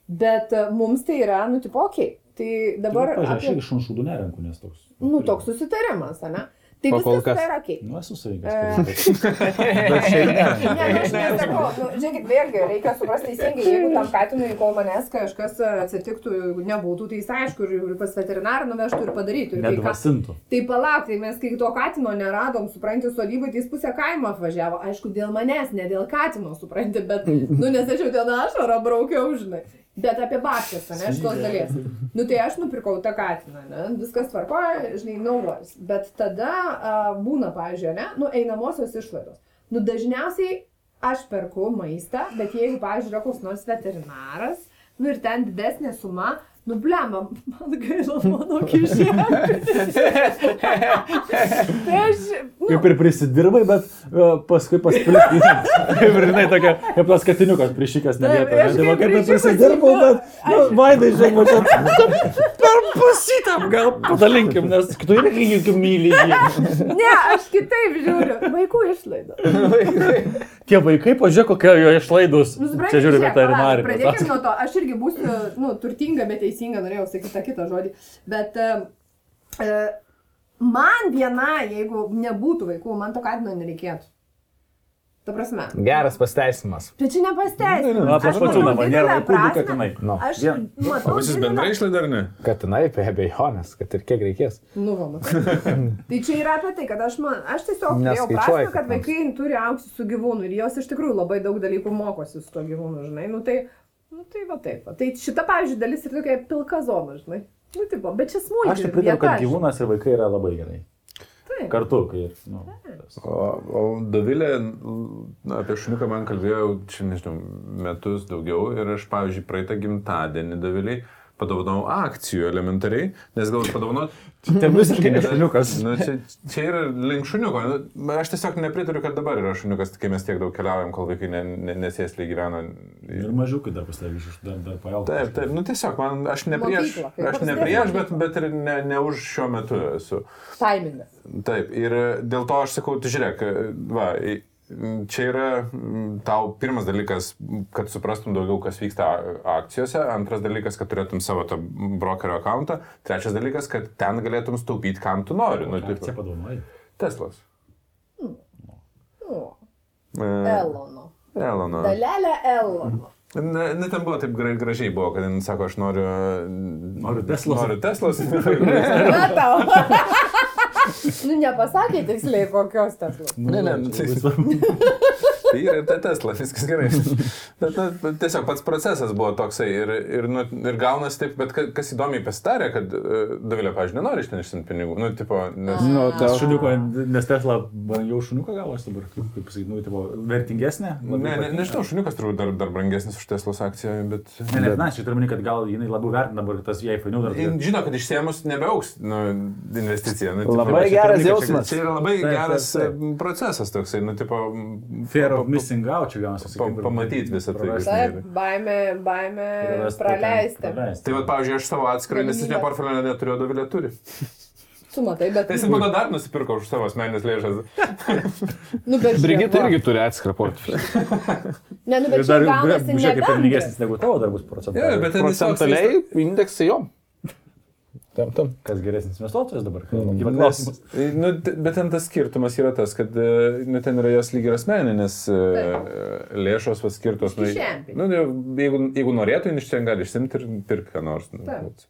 Bet e, mums tai yra, nu, tipo, okei. Okay. Tai dabar... Pažiūrėk, Apie, aš iš šunšūdų nerenku, nes toks. nu, toks susitarimas, ne? Tai O kol viskas kas- tai yra okei. Nu, esu savikas. E, *laughs* Bet šiaip ne. Ne, nu, aš nesakau, nu, žiūrėkit, vėlgi, reikia suprasti teisingai, jeigu tam katinui, kol manęs kažkas atsitiktų, nebūtų, tai jis aišku, ir, pas veterinarą nuvežtų ir padarytų. Ir kai ką- Nedvasintų. Tai palauk, tai mes kai to katino neradom, supranti, sodybai, tai jis pusę kaimo atvažiavo, aišku, dėl manęs, ne dėl katino, supranti, bet, nu, nes aš jau ten ašarą braukiau, žinai. Bet apie babkės, ne, šitos dalies. Nu, tai aš nupirkau tą katiną, ne, viskas tvarkoja, žinai, naudojas. Bet tada a, būna, pavyzdžiui, ne, nu, einamosios išlaidos. Nu, dažniausiai aš perku maistą, bet jeigu, pavyzdžiui, yra koks nors veterinaras, nu, ir ten didesnė suma, nu, blema, man gaila mano kišenė. tai aš, nu, Kaip ir prisidirbai, bet uh, paskui paspilti. kaip ir žinai, tokia, kaip tas katiniukas nevietoje. aš Tai va, kaip ir prisidirbau, bet, nu, vaidai, žiūrėk, va čia per pasytam, gal padalinkim, nes tu irgi juk myli jį. ne, aš kitaip žiūriu, vaikų išlaidos. *laughs* Tie vaikai, pažiūrėk, kokie jo išlaidus. Nu, supranti, Čia žiūri žiūrėk, palauk, veterinarinį. Pradėkime nuo to, aš irgi būsiu, nu, turtinga, bet teisinga, norėjau sakyti tą kitą žodį. Bet uh, uh, man viena, jeigu nebūtų vaikų, man to katino nereikėtų. Ta prasme. Geras pasteisimas. Bet čia nepasteisina. Na, aš pačiu namą, nėra vaikų, du katinai. Nu, Aš Vien- matau. Didelę- bendrai išlaida ar ne? katinai, be abejonės, kad ir kiek reikės. Nu, va, tai čia yra apie tai, kad aš, man, aš tiesiog turėjau prasme, kad vaikai turi aukti su gyvūnu ir jos iš tikrųjų labai daug dalykų mokosi su to gyvūnu, žinai. Nu tai, nu, tai va taip. Va. Tai šita, pavyzdžiui, dalis yra tokia pilka zona, žinai. Nu, tipo, bet čia smulkiai. Aš tik pritariu, kad gyvūnas ir vaikai yra labai gerai. Taip. Kartu, kai... Nu, tas- O, o Dovilė na, apie šuniuką man kalbėjau, čia nežinau, metus daugiau ir aš, pavyzdžiui, praeitą gimtadienį Doviliai padovanojau akcijų elementariai, nes gal padovanot... Tai visiškai ne šuniukas. Nu, čia, čia yra link šuniuko. Nu, aš tiesiog nepritariu, kad dabar yra šuniukas, kai mes tiek daug keliaujam, kol vaikai ne, ne, nesėsliai gyvena. Ir mažiukai dar pasteigis iš dar, dar pajautą. Taip, taip, nu tiesiog man, aš ne prieš, aš ne prieš, bet, bet ir ne, ne už šiuo metu esu. Taimingas. Taip, ir dėl to aš sakau, tu žiūrėk, va, i- čia yra mm, tau pirmas dalykas, kad suprastum daugiau, kas vyksta akcijose, antras dalykas, kad turėtum savo tą brokerio akantą, trečias dalykas, kad ten galėtum staupyti, kam tu nori. Nu, Čia taip, padovanojai. Teslas. O, E, Elono. Elono. Dalelė Elono. Ne, ne ten buvo taip gra- gražiai, buvo, kad jis sako, aš noriu... Noriu Teslos. Noriu Teslos. *laughs* Matau. *laughs* nu, nepasakė tiksliai, kokios tas. ne, ne, Nu, tai, svarbu. Tai yra ir ta Tesla, viskas gerai. Bet, *laughs* na, tiesiog pats procesas buvo toksai ir, ir, nu, ir gaunas taip, bet ka- kas įdomiai pasitarė, kad uh, Davilė, pažiūrėjau, nenori iš ten išsinti pinigų. Nu, tipo, nes... Nu, ta, šuniuko, nes Tesla jau šuniuką gavosi dabar, kaip, kaip pasakyti, nu, tipo, vertingesnė. Ne, ne, nežinau, šuniukas turbūt dar, dar brangesnis už Teslos akciją, bet... Ne, ne, na, aš turiu kad gal jinai labiau vertina dabar tas jai fainiau dar. Jin Žino, kad išsėmus nebeauks nu, investicija. Nu, tipo, Labai geras jausmas. Čia, čia yra labai Taip, geras taip. e, procesas toksai, nu, tipo... Pa- missing out čia gaunasi. pa- pamatyt visą tai. Taip, baimė, baimė Praleisti. praleisti. Tai, va, pavyzdžiui, aš savo atskirą investicinę portfelį neturėjau, Davilė turi. *laughs* Tu matai, bet... Tai jis būna dar nusipirko už savo asmeninės lėšas. *laughs* Nu, *laughs* bet Brigita irgi turi atskirą portfelį. Ne, nu, Ir bet čia dar, žiūrėk, kaip ne pelningesnis negu tavo dar bus Jo, procentas. bet jis toks- Procentaliai indeksai jo. Tam, tam. Kas geresnis investuotojas dabar? Kyla Nes, klausimas. nu, bet ten tas skirtumas yra tas, kad e, nu, ten yra jos lyg ir asmeninės e, lėšos paskirtos. Nu, nu, jeigu, jeigu norėtų, iš čia gali išsimti ir pirkti ką nors. Nu, Taip.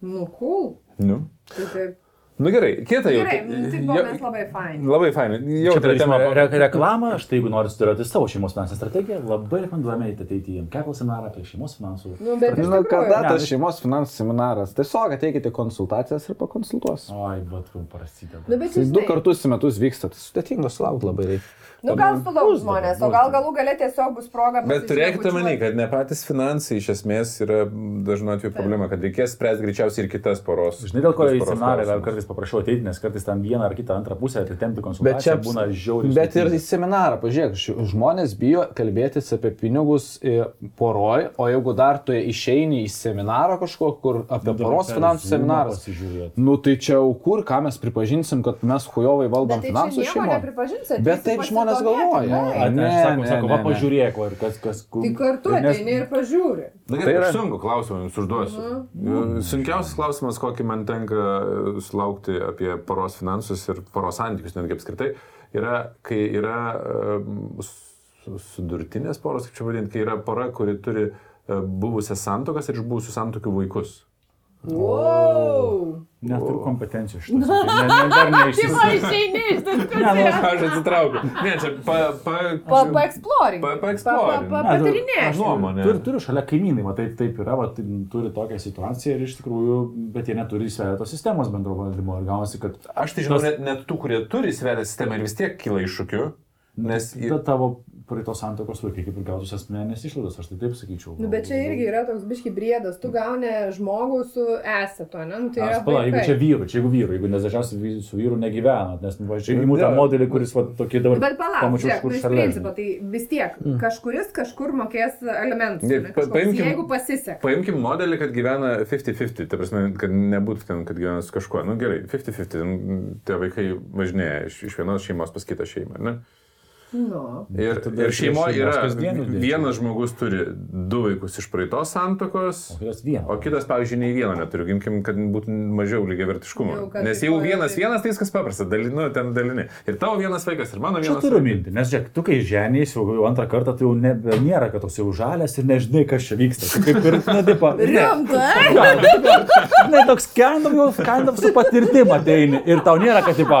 Nu, cool. nu. Tai taip. Nu gerai, kieta jau. Gerai, nu, tai buvo jau- mes labai faini. Labai fainai. Jau Čia turėsime re reklamą, štai jeigu nori sudėlioti savo šeimos finansinę strategiją, labai rekomenduojame eiti ateiti į MKL seminarą apie šeimos finansų. Nu, bet Nu, kada tas šeimos finansų seminaras? Tiesiog ateikite konsultacijas ir pakonsultuos. Oi, bet jau prasideda. Nu, bet jūs du kartus į metus vyksta, tai sudėtinga sulaukti labai reikia. Nu, gal sulauks žmonės, o gal galų galę tiesiog bus proga. Bet turėkite mani, kad ne patys finansai iš esmės yra dažnu atveju problema, kad reikės spręsti greičiausiai ir kitas poros. Žinai, dėl ko į seminarą gal klausimus. kartais paprašau ateiti, nes kartais ten vieną ar kitą antrą pusę atitempti Bet konsultaciją čia būna žiauriai. Bet ir į seminarą, pažiūrėk, žmonės bijo kalbėtis apie pinigus e, poroj, o jeigu dar tu išeini į seminarą kažko, kur apie Nu, poros finansų pasižiūrėt. Nu tai čia jau kur, ką mes pripažinsim, kad mes hujovai valdom Bet tai šeimą. nepripažinsit. Bet visi taip žmonės pasidomėkit, galvoja. taip. A, Ne, sako, ne, sako, va pažiūrėk, va, ir kas, kas, kur. Tai kartu ateini ir pažiūri. Na, Tai tai yra- sunku klausimą jums užduosiu. Mhm. Sunkiausias klausimas, kokį man tenka e, sulaukti apie poros finansus ir poros santykius, netgi apskritai, yra, kai yra e, su- sudurtinės poros, kaip čia vadinti, kai yra pora, kuri turi e, buvusias santokas ir iš buvusių santokių vaikus. Wow. Neturiu kompetencijų šitą. Ne, ne, dar *laughs* Tipo, neišsiaiškinau. išeini iš Ne, nu, diskusijos. Aš atsitraukiu. Ne, čia pa... pa, Pa, paexploring. Pa- Pa, paexploring. pa, Ne, tu- patyrinėk. nuomonė. Turiu, turiu šalia kaimynai, va taip, taip yra, va, tai, turi tokią situaciją ir iš tikrųjų, bet jie neturi įsvėtos sistemos bendro valdymo ir gaunasi, kad... Aš tai žinau Tas- net, net tų, kurie turi sverę sistemą ir vis tiek kyla iššūkių, nes... Bet tavo praeitos santokos vaikai kaip ir gautus asmeninės išlaidos, aš tai taip sakyčiau. Nu, bet čia irgi yra toks biški briedas. Tu gauni žmogų su esetu, ne? Nu, tai yra Aš pala, jeigu čia vyru, čia jeigu vyru, jeigu nes dažniausiai su vyru negyvena, nes nu, čia imu tą Ne. modelį, kuris va, tokį dabar Bet palauk, pamačiau kažkur nu, iš šalia. principo, tai vis tiek kažkuris kažkur mokės elementus. Ne, kažkoks, paimkim- Jeigu pasiseka. Paimkim modelį, kad gyvena 50-50, tai prasme, kad nebūtų ten, kad gyvena su kažkuo. Na nu, gerai, 50-50, ten tie vaikai važinėja iš, iš vienos šeimos pas kitą šeimą. Ne? Nu. Ir, ir šeimoje yra vienas žmogus turi du vaikus iš praeitos santokos, O kitas vienas. o kitas, pavyzdžiui, nei vieno neturi. Gimkim, kad būtų mažiau lygiai Jau, vertiškumo. kad Nes tai jeigu to- vienas vienas, tai viskas paprasta, dalinu, ten dalini. Ir tavo vienas vaikas, ir mano Aš vienas. turiu mintį, nes žiūrėk, tu kai ženiais jau jau antrą kartą, tai jau nebe, nėra, kad toks jau žalės ir nežinai, kas čia vyksta. Tu kaip ir, na, taip, *laughs* ne. Rimtai? Ne, toks kind of, jau, kind of su patirtim ateini ir tau nėra, kad, tipo,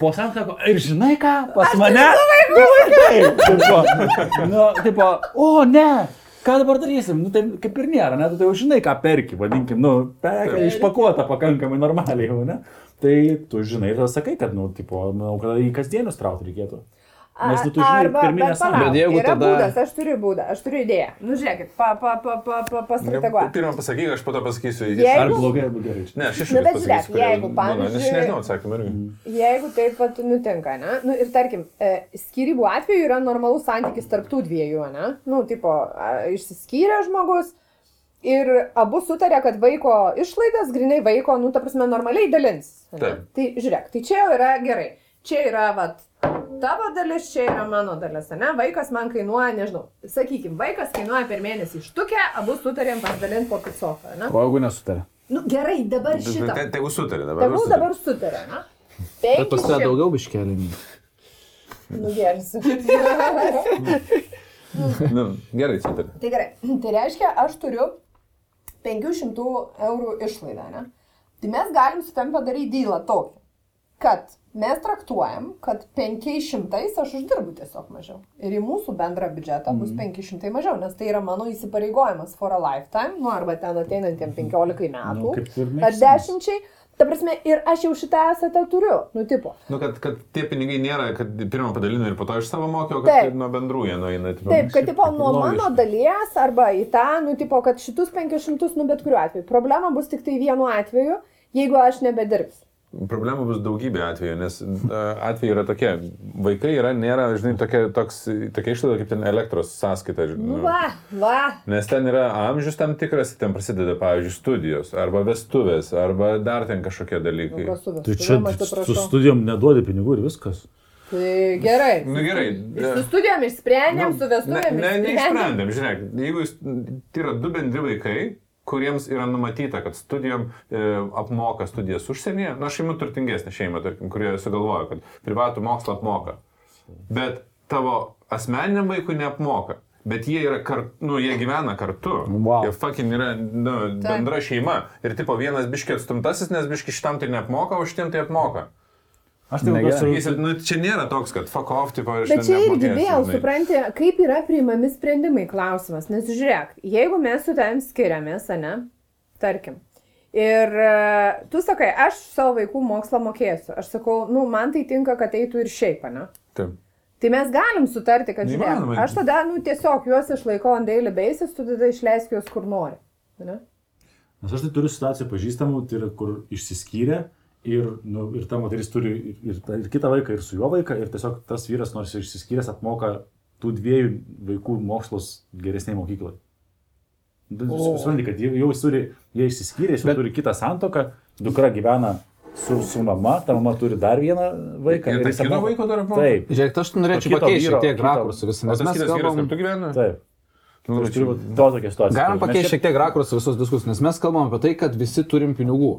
po santako, ir žinai ką, pas mane. Taip, tipo, nu, tipo, o ne, ką dabar darysim, nu, tai kaip ir nėra, net tu jau žinai, ką perki, vadinkim, nu, perka išpakuota pakankamai normaliai jau, ne. Tai tu žinai tada sakai, kad, nu, tipo, manau, kad į kasdienius traukti reikėtų. Nes nu, tu Arba, pirminę sąlygą. Bet jeigu tada- būdas, aš turiu būdą, aš turiu idėją. Nu, žiūrėkit, pa, pa, pa, pa, pa, pastrateguoju. Pirmą pasakyk, aš po to pasakysiu. Jeigu- Ar blogai, ar blogai. Ne, aš iš Nu, iš bet žiūrėk, jeigu, aš pavyzdžiui- nežinau atsakymą irgi. Jeigu taip pat nutinka, ne? Nu, ir tarkim, e, skirybų atveju yra normalus santykis tarptų dviejų, ne? Nu, tipo, išsiskyrė žmogus ir abu sutarė, kad vaiko išlaidas grinai vaiko, nu, ta prasme, normaliai dalins. Tai žiūrėk, tai čia jau yra gerai. Čia yra, vat, tavo dalis, čia yra mano dalis, ne? Vaikas man kainuoja, nežinau, sakykim, vaikas kainuoja per mėnesį štukę, abu sutarėm pasidalinti po picofą, ne? O jeigu nesutarė? Nu, gerai, dabar šitą. Te- Tegu sutarė dabar. Tegul dabar sutarė, ne? Bet pas tave 500. daugiau biškelį. Nugersiu. Nu, gerai, sutarė. tai gerai, tai reiškia, aš turiu 500 eurų išlaidą, ne? Tai mes galim su tam padaryti dylą tokį. Kad mes traktuojam, kad 500 aš uždirbu tiesiog mažiau. Ir į mūsų bendrą biudžetą bus 500 mažiau, nes tai yra mano įsipareigojimas for a lifetime, nu arba ten ateinantiem 15 metų, Nu, kaip ir ar mėgstamas. 10. Ta prasme, ir aš jau šitą esatą turiu, nu tipo. Nu, kad, kad tie pinigai nėra, kad pirmą padalinu ir po to iš savo mokio, kad Taip. tai nuo bendrų jie nueina. tipo. Taip, kad tipo nuo logiška. mano dalies arba į tą, nu tipo, kad šitus 500, nu bet kuriuo atveju. Problema bus tik tai vienu atveju, jeigu aš nebedirbsiu. Problemų bus daugybė atvejų, nes atvejai yra tokie. Vaikai yra, nėra, žinai, tokia, toks, tokia išlaida kaip ten elektros sąskaita. Nu va, va. Nes ten yra amžius tam tikras, ten prasideda, pavyzdžiui, studijos, arba vestuvės, arba dar ten kažkokie dalykai. Nu, Tai čia su studijom neduodi pinigų ir viskas. Tai gerai. Na nu, gerai. Su studijom išsprendėm, Nu, su vestuvėm Ne, ne, išsprendėm. neišsprendėm, žiūrėk, jeigu jūs, tai yra du bendri vaikai, kuriems yra numatyta, kad studijom e, apmoka studijas užsienyje, na, šeima turtingesnė šeima, tarkim, kurie sugalvoja, kad privatų mokslą apmoka. Bet tavo asmeniniam vaikui neapmoka. Bet jie yra kartu, nu, jie gyvena kartu. Wow. Jie fucking yra nu, bendra šeima. Ir tipo vienas biški atstumtasis, nes biški šitam tai neapmoka, o šitiem tai apmoka. Aš tai Sakysit, nu, čia nėra toks, kad fuck off, tipo, aš Bet čia irgi vėl, supranti, kaip yra priimami sprendimai klausimas. Nes žiūrėk, jeigu mes su tavim skiriamės, ne, tarkim. Ir e, tu sakai, aš savo vaikų mokslą mokėsiu. Aš sakau, nu, man tai tinka, kad eitų ir šiaip, ne? Taip. Tai mes galim sutarti, kad žiūrėk, aš tada, nu, tiesiog juos išlaikau ant daily basis, tu tada išleisk juos kur nori. Ne? Nes aš tai turiu situaciją pažįstamų, tai yra kur išsiskyrė ir, nu, ir ta moteris turi ir, ir, tą- ir kitą vaiką, ir su juo vaiką, ir tiesiog tas vyras, nors ir išsiskyręs, apmoka tų dviejų vaikų mokslus geresniai mokyklai. O. Supranti, kad jau, jis turi, jie išsiskyrė, jis jau Bet- turi kitą santoką, dukra gyvena su, su mama, ta mama turi dar vieną vaiką. Ir jis tas kito apmoka- vaiko dar apmoka? Taip, Žiūrėk, aš norėčiau pakeisti šiek tiek rakursą visą, O nes tas mes kalbam... kartu gyvena? taip. Nu, turiu to tokią situaciją. Galim pakeisti šiek tiek rakursą visos diskusijos, nes mes kalbam apie tai, kad visi turim pinigų.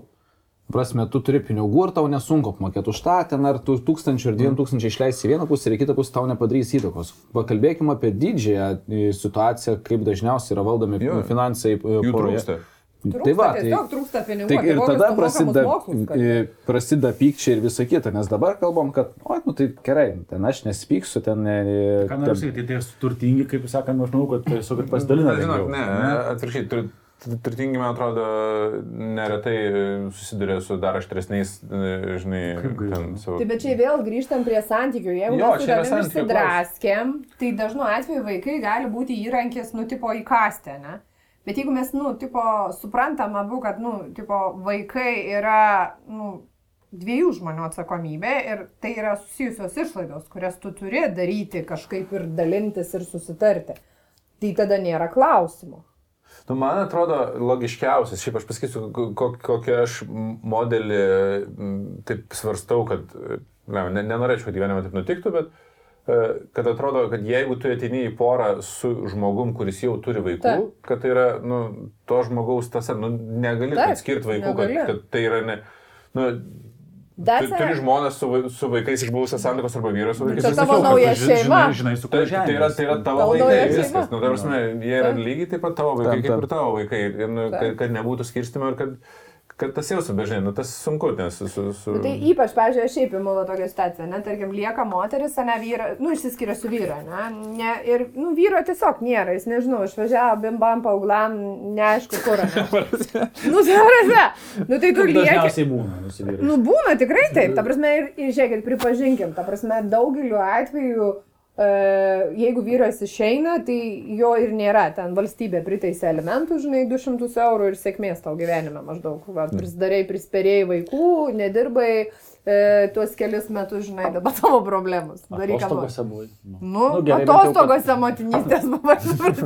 Prasme, tu turi pinigų ir tau nesunku apmokėti už tą, ten ar tu tūkstančių ar dviem tūkstančių išleisi į vieną pusę ir į kitą pusę tau nepadarys įtakos. Pakalbėkime apie didžiąją e, situaciją, kaip dažniausiai yra valdomi Jo. finansai e, Jų poroje. trūksta. Trūksta, Tai va, tai, tiesiog trūksta pinigų. tai apie ir tada prasideda, mokslus kalbi? e, prasideda pykčiai ir visa kita, nes dabar kalbam, kad, o, nu tai gerai, ten aš nespyksiu, ten... Ką noriu ten- sakyti, tai tie turtingi, kaip sakant, aš manau, kad tiesiog ir pasidalina. Na, žinok, lengviau. ne, atvirkščiai, tur- tur- turtingi, man atrodo, neretai e, susiduria su dar aštresniais, e, žinai, ten savo... Tai bet čia vėl grįžtam prie santykių. Jeigu Jo, mes su tavimi išsidraskėm, tai dažnu atveju vaikai gali būti įrankis, nu, tipo įkastę, ne? Bet jeigu mes, nu, tipo, suprantam abu, kad, nu, tipo, vaikai yra, nu, dviejų žmonių atsakomybė ir tai yra susijusios išlaidos, kurias tu turi daryti kažkaip ir dalintis ir susitarti. Tai tada nėra klausimų. Nu, man atrodo logiškiausias, šiaip aš pasakysiu, ko- ko- kokią aš modelį taip svarstau, kad, e, ne, ne, nenorėčiau, kad gyvenime taip nutiktų, bet e, kad atrodo, kad jeigu tu ateini į porą su žmogum, kuris jau turi vaikų, Taip. kad tai yra, nu, to žmogaus tas, nu, negali atskirti vaikų, kad, negali. kad tai yra ne... Nu, That's tu, turi it. žmonas su, su vaikais iš buvusios santokos arba vyras su vaikais. Čia ir tavo nauja šeima. Žinai, su Tai, kuo tai, yra, tai yra tavo vaikai, viskas. Nu, ta prasme, jie yra lygiai taip pat tavo vaikai, kaip ir tavo vaikai. Ir, nu, kad, kad nebūtų skirstimo ir kad, kad tas jausmas, bežinai, nu, tas sunku, nes su... su. Bet Tai ypač, pažiūrėjau, šiaip įmulo tokia situacija, ne, tarkim, lieka moteris, ne vyra, nu, išsiskiria su vyra, ne, ne, ir, nu, vyro tiesiog nėra, jis, nežinau, išvažiavo bimbam, paaugliam, neaišku kur. Ne. *laughs* nu, žiaurėse, nu, tai tu lieki. Dažniausiai būna, nusivyrai. Nu, būna tikrai taip, ta prasme, ir, ir žiūrėkit, pripažinkim, ta prasme, daugeliu atveju, jeigu vyras išeina, tai jo ir nėra, ten valstybė priteisė elementų, žinai, 200 eurų ir sėkmės tau gyvenime maždaug, va, prisidarėjai, prispėrėjai vaikų, nedirbai e, tuos kelius metus, žinai, dabar tavo problemos. Daryk ką buvai. Nu, Nu, nu gerai, atostogose motinystės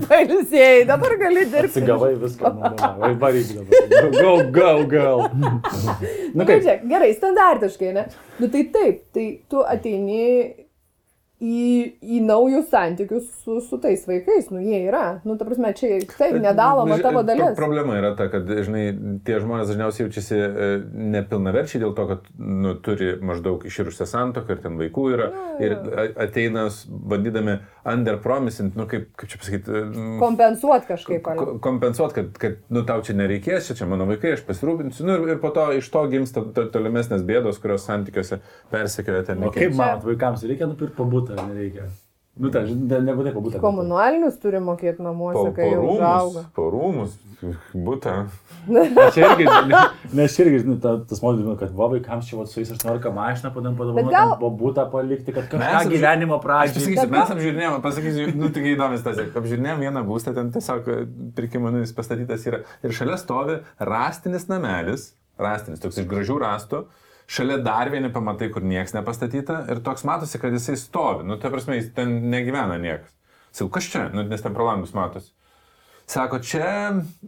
pailsėjai, dabar gali dirbti. Atsigavai viską. nu, nu, Vai varyk dabar. Go, go, go. *laughs* Nu, kaip čia, gerai, standartiškai, ne? Nu tai taip, tai tu ateini į, į naujus santykius su, su tais vaikais. Nu, jie yra. Nu, ta prasme, čia taip nedaloma Nu, tavo dalis. Problema yra ta, kad, žinai, tie žmonės dažniausiai jaučiasi e, nepilnaverčiai dėl to, kad nu, turi maždaug iširusią santoką ir ten vaikų yra. Ir a- ateina s- bandydami underpromisint, nu kaip, kaip čia pasakyti, Kompensuot kažkaip. ale. kompensuoti, kad, kad nu, tau čia nereikės, čia, čia mano vaikai, aš pasirūpinsiu. Nu, ir, ir po to iš to gimsta to, tolimesnės bėdos, kurios santykiuose persekioja ten. O kaip manot, vaikams reikia nupirkti pabūtą, ar nereikia? Nu, tai, ne, nebūtinai pabūtą. Komunalinius turi mokėti namuose, Po, kai po jau užauga. po rūmus, būtą. *laughs* Aš irgi, nes irgi, žinai, ta, tas modelis, kad va vaikams čia va su jais 18 mašiną padam padovanoti, gal- gal... pabūtą palikti, kad kažką Mes gyvenimo Aš pradžiai. pasakysiu, mes apžiūrinėjom, pasakysiu, nu tik įdomus tas, apžiūrinėjom vieną būstą, ten tiesiog pirkimo nulis pastatytas yra. Ir šalia stovi rastinis namelis, rastinis, toks iš gražių rastų. Šalia dar vieni pamatai, kur niekas nepastatyta ir toks matosi, kad jisai stovi. Nu, tai prasme, jis ten negyvena niekas. Sakau, kas čia? Nu, nes ten pro langus matosi. Sako, čia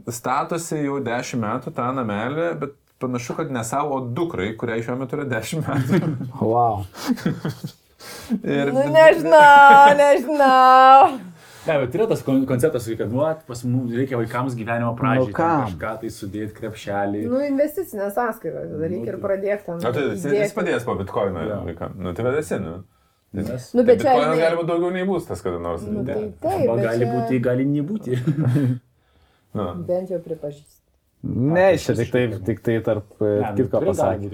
statosi jau 10 metų tą namelį, bet panašu, kad ne savo, o dukrai, kuriai šiuo metu yra 10 metų. Wow. *laughs* Ir, Nu, nežinau, nežinau. Ne, bet yra tas kon- konceptas, kad, nu, pas mus reikia vaikams gyvenimo pradžiai. Nu? Kažką tai sudėti krepšelį. Nu, investicinė sąskaita, daryk ir pradėk ten. Na, tai jis, jis padės po bitkoiną Jo. vaikam. Nu, tai vadasi, nu. Nes, Nu, bet čia, Bitkoinas gali būti daugiau nei būstas kada nors. Nu, tai taip, Arba gali čia būti, gali nebūti. *laughs* Nu. Bent jau pripažįsti. Ne, čia tik tai, tik tai tarp e, Ne, nu, kitko pasakė.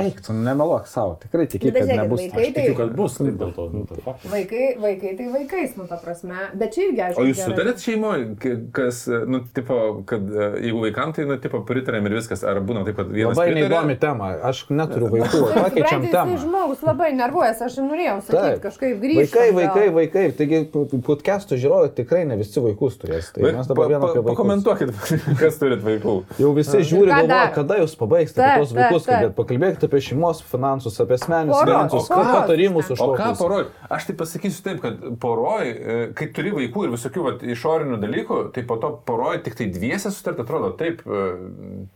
eik, tu nemeluok savo, tikrai tiki, Nu, kad žiūrėkit, nebus. vaikai Aš tikiu, kad bus, taip dėl to. Nu, tai. Vaikai, vaikai tai vaikais, nu, ta prasme. Bet čia irgi, aišku. O jūs sutarėt šeimoje, kas, nu, tipo, kad e, jeigu vaikam, tai, nu, tipo, pritarėm ir viskas, ar būna taip, kad vienas Labai pritaria? neįdomi tema, aš neturiu vaikų, Tai pakeičiam temą. žmogus labai nervuojas, aš ir norėjau sakyti, Taip. kažkaip grįžti. Vaikai, vaikai, vaikai, taigi podcast'o žiūrovai tikrai ne visi vaikus turės. Tai mes dabar vieną apie vaikus. Pakomentuokit, *laughs* kas turit vaikų. Jau visi žiūri, ką galvoja, kada jūs pabaigsite apie tos vaikus, kalbėt. Pakalbėkite apie šeimos finansus, apie asmeninius finansus, poros. patarimus už O ką poroj? Aš tai pasakysiu taip, kad poroj, e, kai turi vaikų ir visokių vat, išorinių dalykų, tai po to poroj tik tai dviese sutart atrodo taip. e,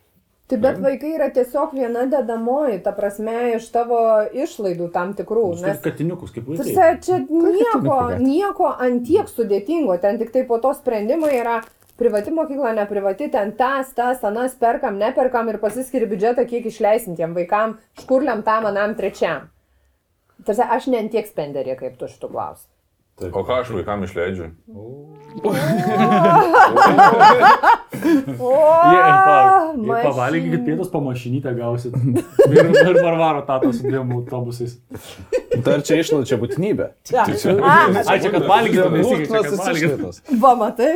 Tai bet vaikai yra tiesiog viena dedamoji, ta prasme, iš tavo išlaidų tam tikrų. Turite katiniukus, kaip Tarsi, vaikai. čia nieko, nieko antiek sudėtingo, ten tik tai po to sprendimai yra privati mokykla, ne privati, ten tas, tas, anas, perkam, neperkam ir pasiskiri biudžetą, kiek išleisim tiem vaikam, škurliam tam, anam, trečiam. Tarsi, aš ne antiek spenderė, kaip tu šitų klausi. O ką aš vaikam išleidžiu? Jei pavalgykit pietus, pamašinytę gausit. Ir, ir varvaro tatą su dviem autobusais. Dar čia išlaida, čia būtinybė. Ai, čia visi, čia kad Būtinas valgytum. išlaidos. Va, matai,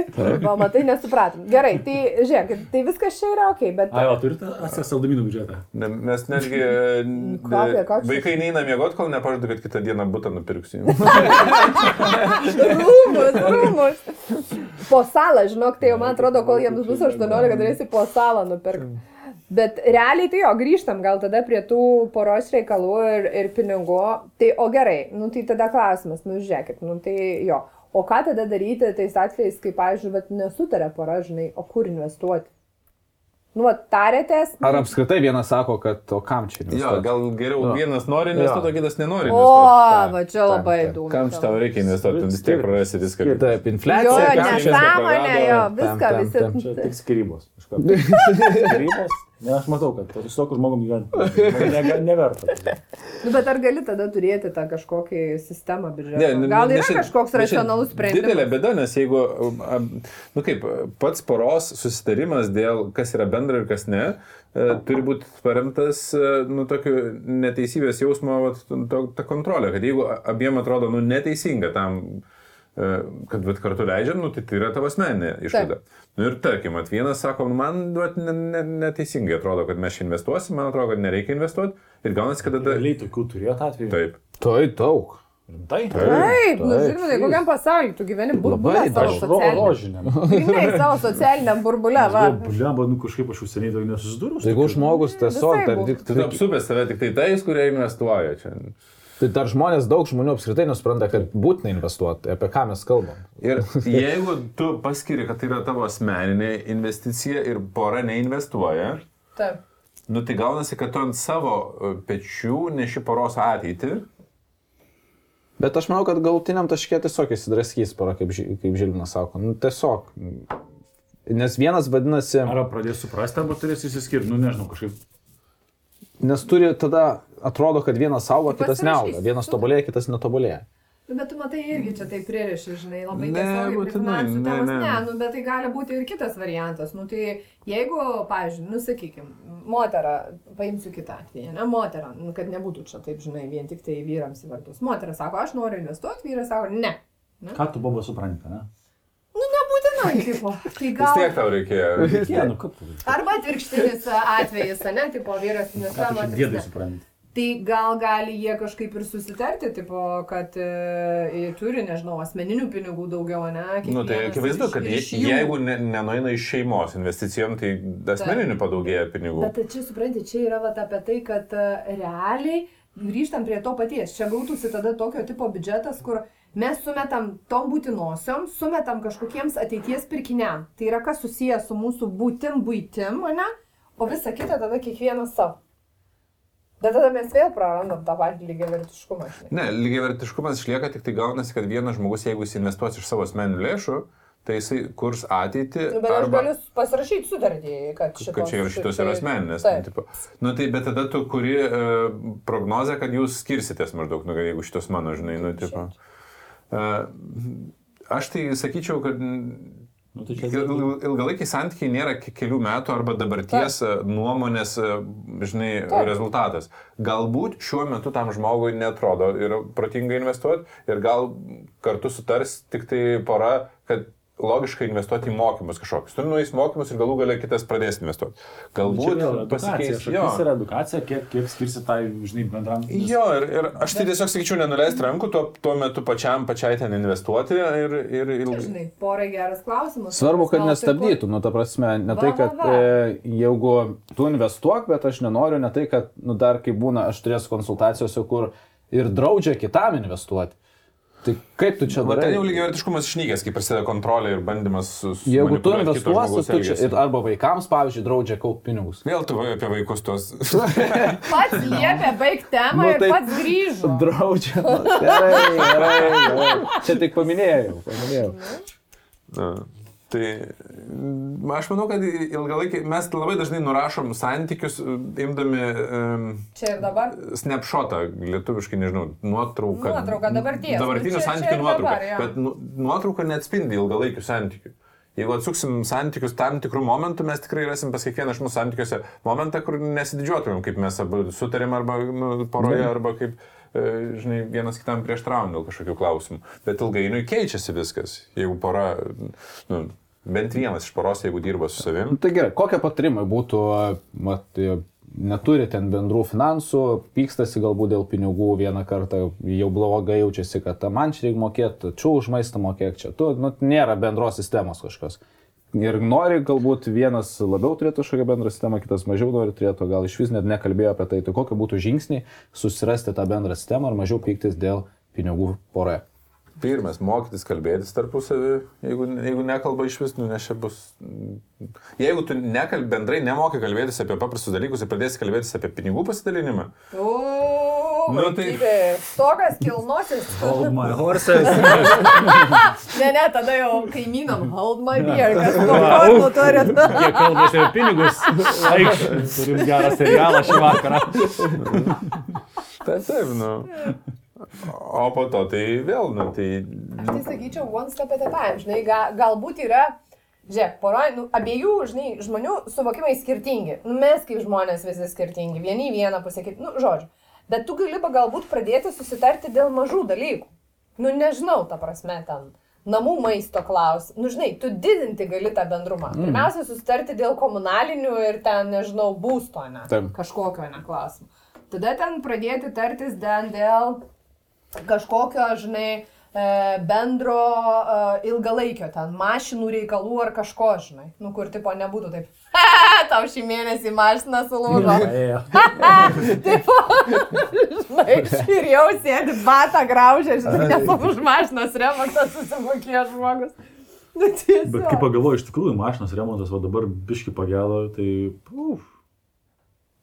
va, matai, nesupratom. Gerai, tai žiūrėk, tai viskas čia yra ok, bet... Ai, o turite atsies saldamynų biudžetą? Ne, mes netgi vaikai neina miegoti, kol nepažadu, kad kitą dieną būtą nupirksiu. *laughs* Rūmus, rūmus. Po salą, žinok, tai jau man atrodo, kol jiems bus 18, turėsi po salą nupirkti. Bet realiai tai jo, grįžtam gal tada prie tų poros reikalų ir, ir pinigų. Tai o gerai, nu tai tada klausimas, nu žiūrėkit, nu tai jo. O ką tada daryti tais atvejais, kai, pavyzdžiui, bet nesutarė pora, žinai, o kur investuoti? Nu, tarėtės. Ar apskritai vienas sako, kad o kam čia? Jo, gal geriau Jo. vienas nori investuoti, o kitas nenori O, va čia labai įdomu. Kam čia tau reikia investuoti, tu vis tiek prarasi viską. Taip, Jo, infliacija. čia- nesąmonė, jo, viską visi. tik skirybos. *laughs* Skirybos? Ne, aš matau, kad su tokiu žmogum gyventi ne, neverta. Nu, bet ar gali tada turėti tą kažkokį sistemą biudžeto? Ne, ne, Gal yra kažkoks ne, čia racionalus sprendimas? Didelė bėda, nes jeigu, nu kaip, pats poros susitarimas dėl kas yra bendra ir kas ne, e, turi būti paremtas, e, nu, tokiu neteisybės jausmo, vat, to, ta kontrolė, kad jeigu abiem atrodo, nu, neteisinga tam, e, kad vat, kartu leidžiam, nu, tai tai yra tavo asmeninė išlaida. Nu, ir tarkim, vat, vienas sako, nu, man vat, ne, ne, neteisingai atrodo, kad mes čia investuosim, man atrodo, kad nereikia investuoti ir gaunasi, kad tada... Realiai tokių turėjot atveju. Taip. Tai daug. Rimtai? Taip, nu Taip, žinai, kokiam pasauliu tu gyveni burbulę Labai savo socialiniam. Grynai savo socialiniam burbulę, va. Blemba, nu kažkaip aš užsieniai daug nesusidūriau. su Jeigu žmogus tiesiog. Tu apsupęs save tik tai tais, kurie investuoja čia. Tai dar žmonės, daug žmonių apskritai nusprendė, kad būtina investuoti. Apie ką mes kalbam? Ir jeigu tu paskiri, kad tai yra tavo asmeninė investicija ir pora neinvestuoja, Taip. nu tai gaunasi, kad tu ant savo e, pečių neši poros ateitį Bet aš manau, kad galutiniam taškė tiesiog įsidraskys pora, kaip, kaip Žilvinas sako. Nu, tiesiog. Nes vienas vadinasi, Arba pradės suprasti, arba turės įsiskirti, nu nežinau, kažkaip. nes turi tada, atrodo, kad vienas auga, kitas neauga. Vienas tobulėja, kitas netobulėja. Nu, Bet tu matai irgi čia taip pririši, žinai, labai Ne, tiesiogiai ne, temos. ne. Ne, nu, bet tai gali būti ir kitas variantas. Nu, tai jeigu, pavyzdžiui, nu, sakykim, moterą, paimsiu kitą atvejį, ne, moterą, nu, kad nebūtų čia taip, žinai, vien tik tai vyrams į vartus. Moteris sako, aš noriu investuoti, vyras sako, ne. Ką tu, Boba, supranti, ne? Nu, nebūtinai, tipo. *laughs* Tai Vis gal... tiek tau reikėjo. Ne, nu? Arba atvirkštinis atvejis, ne, tipo, vyras investuoja, dėdai ne. supranti? Tai gal gali jie kažkaip ir susitarti, tipo, kad e, turi, nežinau, asmeninių pinigų daugiau, ne? Nu, tai kiekvienas akivaizdu, kad je, iš jų. jeigu ne, nenueina iš šeimos investicijom, tai asmeninių padaugėja pinigų. Bet čia, supranti, čia yra vat, apie tai, kad e, realiai grįžtam prie to paties. Čia gautųsi tada tokio tipo biudžetas, kur mes sumetam tom būtinosiom, sumetam kažkokiems ateities pirkiniam. Tai yra kas susijęs su mūsų būtim, būtim, ne? O visa kita tada kiekvienas savo. Bet tada mes vėl prarandam tą patį lygiai vertiškumą. žinai. Ne, lygiai vertiškumas išlieka, tik tai gaunasi, kad vienas žmogus, jeigu jis investuos iš savo asmeninių lėšų, tai jisai kurs ateitį. Nu, bet aš arba... galiu pasirašyti sutartį, kad šitos... kad čia yra šitos yra asmeninės. Nu, nu, tai, bet tada tu kuri uh, prognozę, kad jūs skirsitės maždaug, nu, jeigu šitos mano, žinai, nu, tipo. Uh, aš tai sakyčiau, kad Nu, tai čia il, il, ilgalaikiai santykiai nėra ke- kelių metų arba dabarties e, nuomonės, e, žinai, Taip. rezultatas. Galbūt šiuo metu tam žmogui netrodo ir protinga investuoti ir gal kartu sutars tik tai pora, kad logiška investuoti į mokymus kažkokius. Tu nueis mokymus ir galų galia kitas pradės investuoti. Galbūt pasikeis. Jo. yra edukacija, kiek, kiek skirsi tai, žinai, bendram. Jo, ir, ir aš tai tiesiog sakyčiau, nenuleisti rankų, tuo, tuo metu pačiam, pačiai ten investuoti ir, ir ilgai. Žinai, porai geras klausimas. Svarbu, kad tai nestabdytų, nu, ta prasme, ne Va, tai, va, kad va. e, jeigu tu investuok, bet aš nenoriu, ne tai, kad, nu, dar kai būna, aš turėsiu konsultacijose, kur ir draudžia kitam investuoti. Tai kaip tu čia Bet ten darai? jau lygiai vertiškumas išnykęs, kai prasideda kontrolė ir bandymas su... su Jeigu tu investuosi, tu čia ir arba vaikams, pavyzdžiui, draudžia kaupti pinigus. Vėl tu apie vaikus tos... *laughs* Pats liepė baigti temą Nu, ir tai- pats grįžo. Draudžia. Nu, gerai, gerai, gerai. Čia tik paminėjau. paminėjau. Na, tai aš manau, kad ilgalaikiai mes labai dažnai nurašom santykius, imdami um, Čia ir dabar. snapshotą, lietuviškai nežinau, nuotrauką. Nuotrauką dabarties. Dabartinių Nu, čia santykių nuotrauką. dabar, jo. bet nu, nuotrauka neatspindi ilgalaikių santykių. Jeigu atsuksim santykius tam tikrų momentų, mes tikrai rasim pas kiekvieną iš mūsų santykiuose momentą, kur nesididžiuotumėm, kaip mes abu sutarėm arba nu, poroje, arba kaip, e, žinai, vienas kitam prieštravom dėl kažkokių klausimų. Bet ilgainiui keičiasi viskas. Jeigu pora, nu, bent vienas iš poros, jeigu dirba su savim, Nu, Tai gerai, kokie patarimai būtų, mat, neturi ten bendrų finansų, pykstasi galbūt dėl pinigų vieną kartą, jau blogai jaučiasi, kad "Ta, man čia reikia mokėti, čia už maistą mokėk, čia tu, nu, nėra bendros sistemos kažkas. Ir nori, galbūt vienas labiau turėtų kažkokią bendrą sistemą, kitas mažiau nori turėtų, gal iš vis net nekalbėjo apie tai, tai kokie būtų žingsniai susirasti tą bendrą sistemą ar mažiau pyktis dėl pinigų poroje. Pirmas, mokytis kalbėtis tarpusavį, jeigu, jeigu nekalba iš vis, nu, nes čia bus... Jeigu tu nekal, bendrai nemoki kalbėtis apie paprastus dalykus ir pradėsi kalbėtis apie pinigų pasidalinimą, O, Nu, tai-. Stogas kilnosis. Hold my *laughs* horses. Ne, ne, tada jau kaimynam hold my beer, popkornų turit. *laughs* Jie kalba apie pinigus. Eik, turim gerą serialą šį vakarą. tai taip, nu. O po to tai vėl, nu, tai... Aš tai sakyčiau, one step at a time, žinai, ga, galbūt yra, žiūrėk, poroj, nu, abiejų, žinai, žmonių suvokimai skirtingi. Nu, mes kaip žmonės visi skirtingi, vieni vieną kaip, nu, žodžiu. Bet tu gali galbūt pradėti susitarti dėl mažų dalykų. Nu, nežinau, ta prasme, ten namų maisto klausimas. Nu, žinai, tu didinti gali tą bendrumą. Mm. Pirmiausia, susitarti dėl komunalinių ir ten, nežinau, būsto, ne? Taip. Kažkokio, ne, klausimų. Tada ten pradėti tartis dėl kažkokio, žinai, e, bendro e, ilgalaikio, ten mašinų reikalų ar kažko, žinai, nu kur tipo nebūtų taip, *laughs* tau šį mėnesį mašina sulūžo. *laughs* *laughs* Tipo, žinai, ir jau sėdi batą graužę, žinai, nes už mašinos remontą susimokėjo žmogus. Nu, Bet kai tiesiog. pagalvoju, iš tikrųjų, mašinos remontas va dabar biški pagėlo, tai... Uf.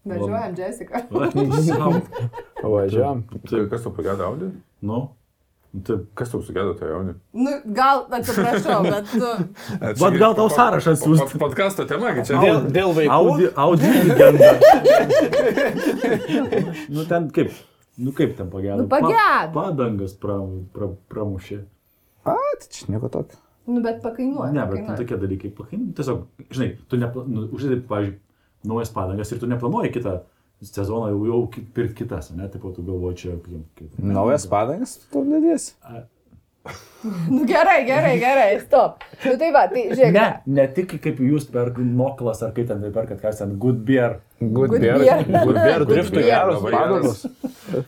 Važiuojam, Jessica. Va, sau. Važiuojam. Tai kas tu pagėda Audi? Nu, Taip. Kas tau sugėdo tą jaunį? Nu, gal, atsiprašau, *laughs* bet, nu, Vat gal tau sąrašą siųst. Podkasto tema, kai čia. Dėl, dėl vaikų. Audi, Audi legenda. *laughs* nu ten kaip, nu kaip ten pagedo. Nu, pagedo. Pa, padangas pra, pra, pramušė. A, tai čia nieko tokio. nu, bet pakainuoja. Ne, bet nu, pakainuoja. tokie dalykai, pakai- tiesiog, žinai, tu nepla, nu, uždedi, pavyzdžiui, naujas padangas ir tu neplanuoji kitą sezoną jau, jau pirkti kitas, ne, taip pat tu galvoji čia kaip. kaip Naujas padangas, tu nedėsi. *laughs* Nu, gerai, gerai, gerai, stop. Nu, tai va, tai žiūrėk. Ne, ne tik kaip jūs per Noklas ar kaip ten tai perkat, kas ten Good Beer. Good Good beer. beer. Good beer, driftų geros padangos. Uh,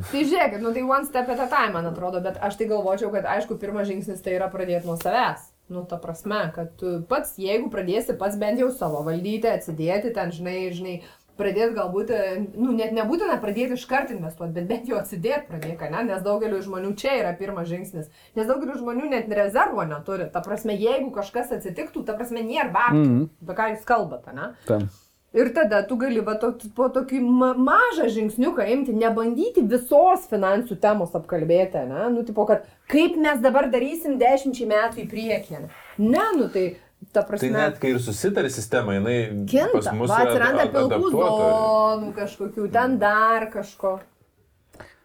*laughs* tai žiūrėkit, nu tai one step at a time, man atrodo, bet aš tai galvočiau, kad aišku, pirmas žingsnis tai yra pradėti nuo savęs. Nu, ta prasme, kad tu pats, jeigu pradėsi pats bent jau savo valdyti, atsidėti ten, žinai, žinai, pradėti galbūt, e, nu, net nebūtina pradėti iškart investuoti, bet bent jau atsidėti pradėk, ne, nes daugeliu žmonių čia yra pirmas žingsnis. Nes daugeliu žmonių net rezervo neturi. Ta prasme, jeigu kažkas atsitiktų, ta prasme, nėra babkių. Mm -hmm. Apie ką jūs kalbate, ne? Ten. Ir tada tu gali va, to, po tokį ma mažą žingsniuką imti, nebandyti visos finansų temos apkalbėti, ne? Nu, tipo, kad kaip mes dabar darysim dešimčiai metų į priekį. Ne, ne nu tai, ta Tai prasme, net kai ir susitari sistema, jinai kinta. Va, atsiranda pilkų zonų kažkokių, ten dar kažko.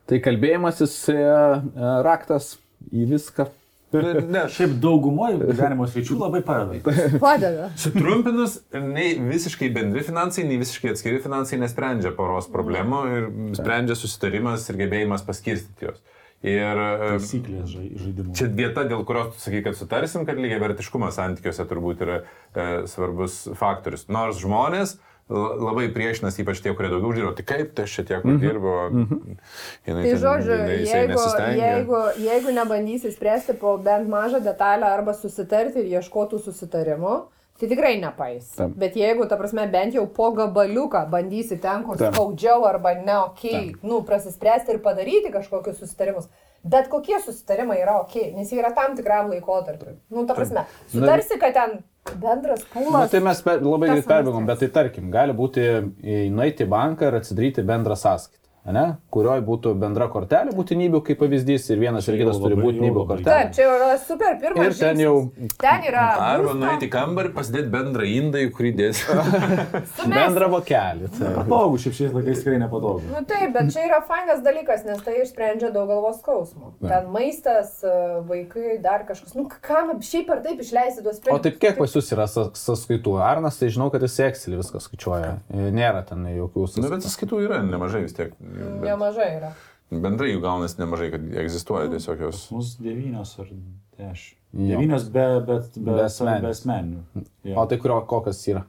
Tai kalbėjimasis e, e, raktas į viską. Ne, Šiaip daugumoje gyvenimo sričių labai padeda. Padeda. Sutrumpinus, nei visiškai bendri finansai, nei visiškai atskiri finansai nesprendžia poros problemų ir sprendžia susitarimas ir gebėjimas paskirstyti juos. Ir e, Taisyklės žai- žaidimų. čia vieta, dėl kurios tu sakai, kad sutarsim, kad lygiai vertiškumas santykiuose turbūt yra e, svarbus faktorius. Nors žmonės l- labai priešinasi, ypač tie, kurie daugiau dirbo, tai kaip tai čia tiek uždirbo. Mm -hmm. Tai žodžiu, jeigu, jeigu, jeigu nebandysi spręsti po bent mažą detalę arba susitarti ir ieškotų susitarimo, tai tikrai nepais. Taip. Bet jeigu, ta prasme, bent jau po gabaliuką bandysi ten, kur Taip. skaudžiau arba ne, ok, nu, prasispręsti ir padaryti kažkokius susitarimus. Bet kokie susitarimai yra ok, nes jie yra tam tikram laikotarpiu. Nu, ta prasme, sutarsi, kad ten bendras Na, pūlas. tai mes per, labai greit perbėgom, bet tai tarkim, gali būti į- nueiti į banką ir atsidaryti bendrą sąskaitą. Ne? Kurioje būtų bendra kortelė būtinybių kaip pavyzdys ir vienas ir kitas turi būtinybių kortelę. Taip, čia yra super pirmas. Ir ten jau Ten yra. Arba nueiti į kambarį, pasidėti bendrą indą, į kurį dėsi. *laughs* bendrą vokelį. Patogu, šiaip šiais laikais tikrai nepatogu. Nu taip, bet čia yra fainas dalykas, nes tai išsprendžia daug galvos skausmų. Ten maistas, e, vaikai, dar kažkas. Nu, kam šiaip ar taip išleisti tuos O sprendimus? taip kiek pas jūs yra sąskaitų? Arnas, tai žinau, kad jis Excelį viską skaičiuoja. E, Nėra ten jokių Na, sąskaitų. bet skaitų yra nemažai vis tiek. Bet Nemažai yra. bendrai jų gaunasi nemažai, kad egzistuoja tiesiog jos. Mus devynios ar dešimt. Devynios be, bet, be, Be be asmeninių. asmeninių. Jo. O tai kurio kokios yra?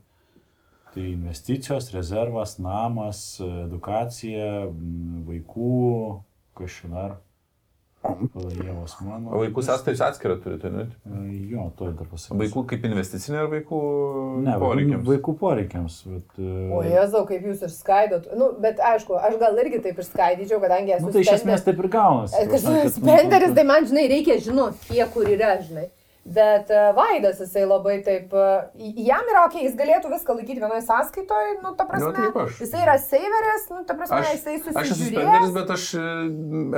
Tai investicijos, rezervas, namas, edukacija, vaikų, kažin ar. Palaijėvos mano. O vaikų sąskaitos atskirą turite, ne? E, Jo, to dar pasakysiu. Vaikų kaip investicinė ar vaikų Ne, vaikų, poreikiams? vaikų poreikiams. Bet, e, O Jėzau, kaip jūs išskaidot. Nu, bet aišku, aš gal irgi taip išskaidyčiau, kadangi esu nu, tai iš esmės taip ir gaunasi. E, Kažkas spenderis, tai man, žinai, reikia žinoti, kiek kur yra, žinai. Bet uh, Vaidas, jisai labai taip, uh, jam yra ok, jis galėtų viską laikyti vienoje sąskaitoje, nu, ta prasme. Nu, taip aš. Jisai yra saveris, nu, ta prasme, Aš, jisai aš esu spenderis, bet aš e,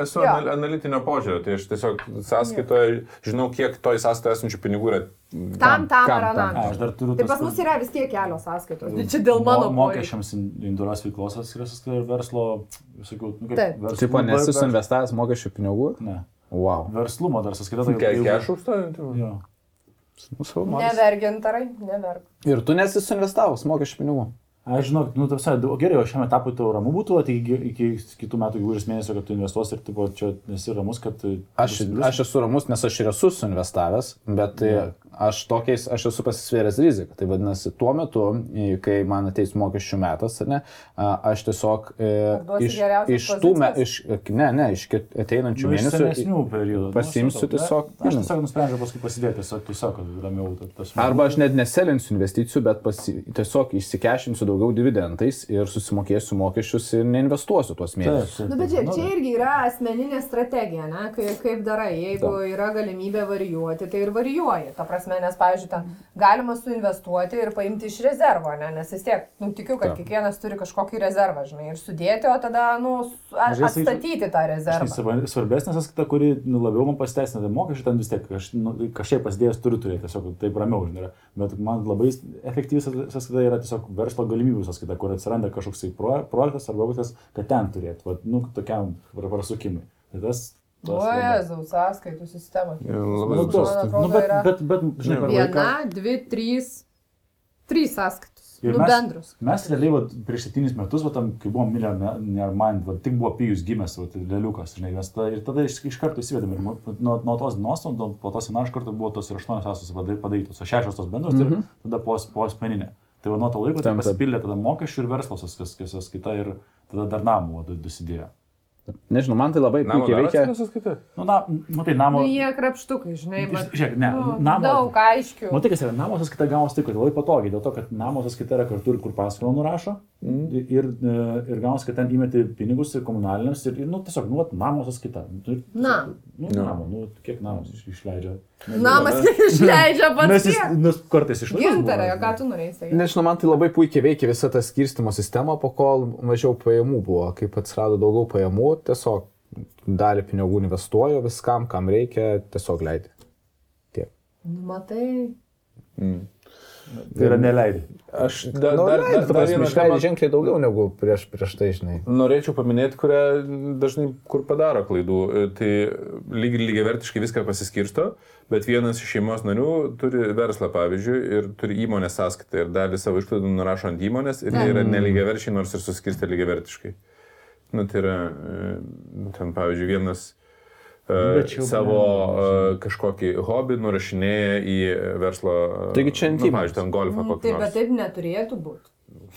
esu Jo. anal analitinio požiūrio, tai aš tiesiog sąskaitoje žinau, kiek toj sąskaitoje esančių pinigų yra. Tam, tam Kam, ar tam? anam. A, aš dar turiu Tai pas mus yra vis tiek kelios sąskaitos. Tai čia dėl mano mo- mokesčiams individualios veiklos atskiras ir verslo, visokių, nu, kaip Taip. nesi ver- suinvestavęs mokesčių pinigų? Ne. Wow. Verslumo dar sąskaita. tai jau- Kešų užstojant? Jo. Nevergintarai, neverg. Ir tu nesi suinvestavęs mokesčių pinigų. Aš žinau, nu, tarsi, gerai, o šiam etapui tau ramu būtų, tai iki, iki kitų metų gegužės mėnesio, kad tu investuosi ir tipo, čia nesi ramus, kad... Aš, aš esu ramus, nes aš ir esu suinvestavęs, bet yeah. Aš tokiais, aš esu pasisvėręs riziką. Tai vadinasi, tuo metu, kai man ateis mokesčių metas, ne, aš tiesiog e, iš, iš tų, me, iš, ne, ne, iš ateinančių Nu, mėnesių. periodų. pasiimsiu Nu, aš tiesiog, Aš žinai. tiesiog nusprendžiau paskui pasidėti, tiesiog, tiesiog kad ramiau ta- tas. Arba aš net neselinsiu investicijų, bet pasi, tiesiog išsikešinsiu daugiau dividendais ir susimokėsiu mokesčius ir neinvestuosiu tuos mėnesius. Nu, bet žiūrėk, čia irgi yra asmeninė strategija, ne? Kaip, kaip darai, jeigu yra galimybė varijuoti, tai ir varijuoji. Ta prasme, prasme, nes, pavyzdžiui, ten galima suinvestuoti ir paimti iš rezervo, ne? nes vis tiek, nu, tikiu, kad Taip. kiekvienas turi kažkokį rezervą, žinai, ir sudėti, o tada, nu, atstatyti tą Žinai, rezervą. sava- Svarbesnė sąskaita, kuri nu, labiau man pasiteisina, tai mokesčių ten vis tiek aš, nu, kažkiek pasidėjęs turiu turėti, tiesiog taip ramiau, žinai. Bet man labai efektyvi sąs- sąskaita yra tiesiog verslo galimybių sąskaita, kur atsiranda kažkoks tai pro, projektas arba objektas, kad ten turėti, va, nu, tokiam pra- prasukimui. Tai tas... O, Jėzau, sąskaitų sistema. Labai Nu, daug. tos, Man nu, atrodo, bet, bet, bet, žinai, per laiką. Viena, dvi, trys, trys sąskaitos. Ir Nu, mes- bendrus. Mes realiai, va, prieš septynis metus, va, tam, kai buvom Millionaire Mind, va, tik buvo Pijus gimęs, va, tai leliukas, žinai, mes ta, ir tada iš, iš karto įsivedėm. Ir nuo, nuo tos dienos, nuo po tos senos iš karto buvo tos ir aštuonios sąskaitos padary- padarytos, o šešios tos bendros, mm -hmm. ir tada po, po asmeninė. Tai va, nuo to laiko tai taip. pasipildė tada mokesčių ir verslo sąskaita ir tada dar namų va, dasidėjo. Nežinau, man tai labai Namo puikiai veikia. Nu, na, nu, tai namo... Nu, jie krapštukai, žinai, bet... Žiūrėk, ne, nu, namo... Daug aiškių. Matai, kas yra, namo sąskaita gaunas taip, kad labai patogiai, dėl to, kad namo sąskaita yra kartu ir kur paskolą nurašo. Mhm. Ir, e, ir gaunas, kad ten įmeti pinigus ir komunaliniams ir, ir nu, tiesiog, nu, namo sąskaita. Nu, tai- Na. Nu, namo, nu, kiek namas iš, išleidžia. *laughs* Namas išleidžia pats. Nes jis nes kartais išleidžia. Gintarė, o ką tu norėjai? Nežinau, man tai labai puikiai veikia visa ta skirstimo sistema, po kol mažiau pajamų buvo. Kaip atsirado daugiau pajamų, tiesiog dalį pinigų investuoju viskam, kam reikia, tiesiog leidžiu. Tiek. Nu, matai. Tai yra neleidai. Aš Da, dar, nu, dar, leidžiu, dar, dar vieną išleidžiu temą ženkliai daugiau negu prieš, prieš tai, žinai. norėčiau paminėti, kurią dažnai kur padaro klaidų. E, Tai lygiai lygiai vertiškai viską pasiskirsto, bet vienas iš šeimos narių turi verslą, pavyzdžiui, ir turi įmonės sąskaitą ir dalį savo išlaidų nurašo ant įmonės ir jie yra nelygiai verčiai, nors ir suskirsti lygiai vertiškai. Nu, tai yra, e, ten, pavyzdžiui, vienas e, jau savo blemba, e, kažkokį hobį nurašinėja į verslo... e, Taigi čia ant nu, įmonės. pavyzdžiui, ten golfą Mm, kokį Taip, bet taip neturėtų būti.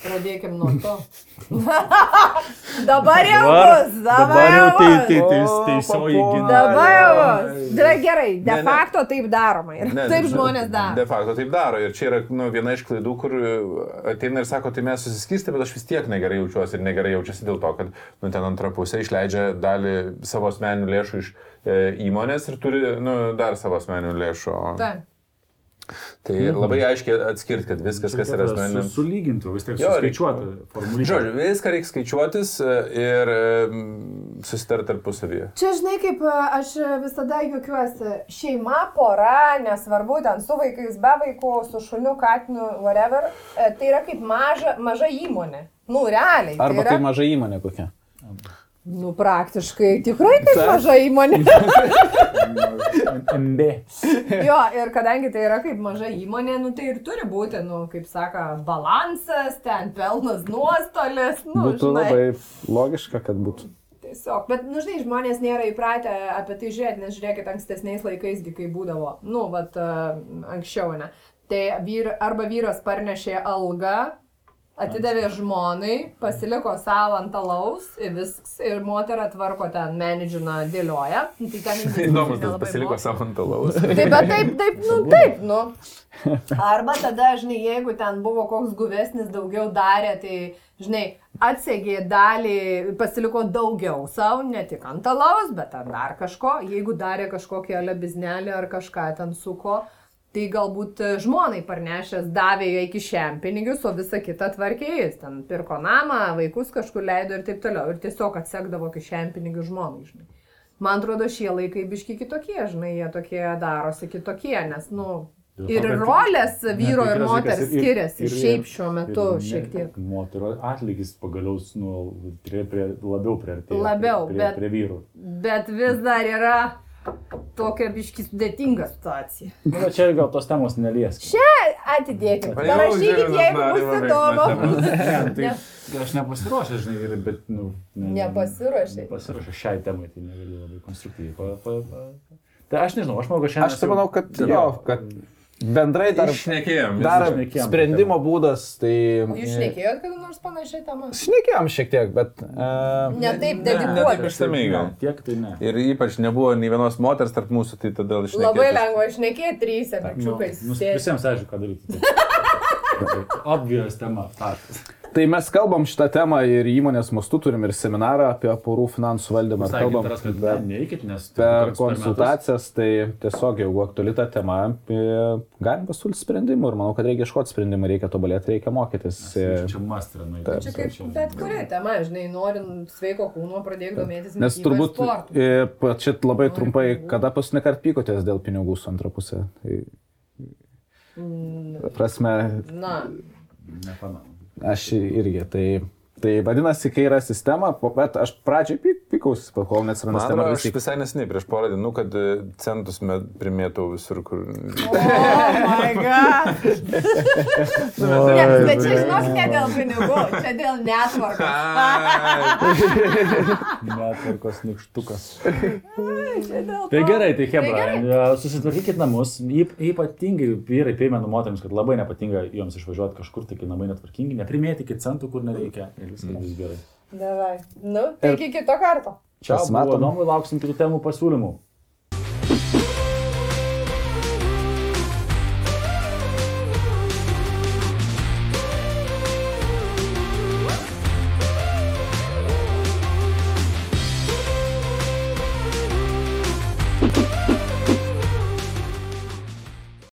Pradėkim nuo to. *laughs* dabar jau Dabar- bus, dabar jau tai- bus. tai- tai- teisioji O, gina. Dabar jau bus. Da, gerai, de Ne, ne. facto taip daroma. Ir Ne, taip žmonės daro. De facto taip daro. Ir čia yra nu, viena iš klaidų, kur ateina ir sako, tai mes susiskirstė, bet aš vis tiek negerai jaučiuosi ir negerai jaučiuosi dėl to, kad nu, ten antra pusė išleidžia dalį savo asmeninių lėšų iš e, įmonės ir turi nu, dar savo asmeninių lėšų. Taip. Tai labai aiškiai atskirti, kad viskas, kas yra asmeninių. Su, sulygintų, vis tiek formulė. Žodžiu, viską reikia skaičiuotis e, ir susitarti tarpusavyje. Čia žinai, kaip a, aš visada juokiuosi, šeima, pora, nesvarbu, ten su vaikais, be vaikų, su šuniu, katinu, whatever, e, tai yra kaip maža, maža įmonė. Nu, realiai. tai Arba yra, kaip maža įmonė kokia. Nu, praktiškai tikrai kaip maža įmonė. *laughs* MB. jo, ir kadangi tai yra kaip maža įmonė, nu, tai ir turi būti, nu, kaip saka, balansas, ten pelnas, nuostolis. Nu, Būtų žinai. labai logiška, kad būtų. Tiesiog, bet, nu, žinai, žmonės nėra įpratę apie tai žiūrėti, nes žiūrėkit, ankstesniais laikais, kai būdavo, nu, vat, anksčiau, ne. Tai vyr, arba vyras parnešė algą, atidavė žmonai, pasiliko savo ant alaus ir viskas, ir moterą tvarko ten, menedžina, dėlioja. Tai ten *laughs* investicijų Įdomus, tas pasiliko savo ant alaus. *laughs* Taip, bet taip, taip, nu, taip, nu. Arba tada, žinai, jeigu ten buvo koks guvesnis, daugiau darė, tai, žinai, atsegė dalį, pasiliko daugiau savo, ne tik ant alaus, bet ten dar kažko. Jeigu darė kažkokią lebiznelį ar kažką ten suko, tai galbūt žmonai parnešęs davė jai kišen pinigius, o visą kitą tvarkė jis. Ten pirko namą, vaikus kažkur leido ir taip toliau. Ir tiesiog atsekdavo kišen pinigius žmonai, žinai. Man atrodo, šie laikai biški kitokie, žinai, jie tokie darosi kitokie, nes, nu, ir rolės vyro ir moters dalykas, ir- skiriasi ir- šiaip šiuo metu ir šiek tiek. Moterų atlygis pagaliau nu, prie, prie, labiau priartėjo. Labiau, prie, bet- prie vyrų. Bet vis dar yra tokia biški sudėtinga situacija. Nu, bet čia gal tos temos nelies. Atidėkit, Jau parašykit, jeigu bus įdomu. *laughs* Ne, tai Ne. aš nepasiruošęs, žinai, bet, nu, ne, Nepasiruošei. Nepasiruošęs šiai temai, tai negaliu labai konstruktyviai. Pa, pa, pa. Tai aš nežinau, aš manau, kad šiandien... Aš tai manau, kad jo, kad bendrai dar, Išnekėjom. dar šnekėjom sprendimo būdas, tai... Jūs šnekėjot kada nors panašiai temą? Šnekėjom šiek tiek, bet... Uh, Ne taip taip išsamei gal. Tiek tai ne. Ir ypač nebuvo nei vienos moters tarp mūsų, tai tada išnekėjom. Labai lengva išnekėti trys Nu, epičiukais. nu, visiems aišku, ką daryti. *laughs* Obvious tema. Taškas. Tai mes kalbam šitą temą ir įmonės mastu turim ir seminarą apie porų finansų valdymą. Sakė, Kalbam taras, kad per, neikit, nes per konsultacijas, tai tiesiog jeigu aktuali ta tema, e, galim pasiūlyti sprendimų ir manau, kad reikia ieškoti sprendimų, reikia tobulėti, reikia mokytis. E, Čia mastrinai. Čia kaip bet kuri tema, žinai, norint sveiko kūno pradėti domėtis. Nes turbūt, e, pa- čia labai trumpai, kada paskutinį kartą pykotės dėl pinigų su antra pusė? Tai, Mm, prasme, Na, Nepamenu. Aš irgi. Tai, tai vadinasi, kai yra sistema, po- bet aš pradžiai pyk, pykausi, kol neatsiranda sistema. aš visi- visai nesiniai prieš porą dienų, kad e, centus primėtau visur, kur... oh my god. *laughs* Ne, bet čia žinok, ne dėl pinigų, čia dėl netvarkos. *laughs* Netvarkos nikštukas. Tai gerai, tai Tai Hebra, gerai. susitvarkykit namus. Yp- Ypatingai vyrai primenu moteriams, kad labai nepatinga joms išvažiuoti kažkur, tai kai namai netvarkingi, neprimėtikit centų, kur nereikia. Viskas bus gerai. Davai. Nu, tai iki kito karto. Čia Pasimatom. įdomu, lauksim kitų temų pasiūlymų.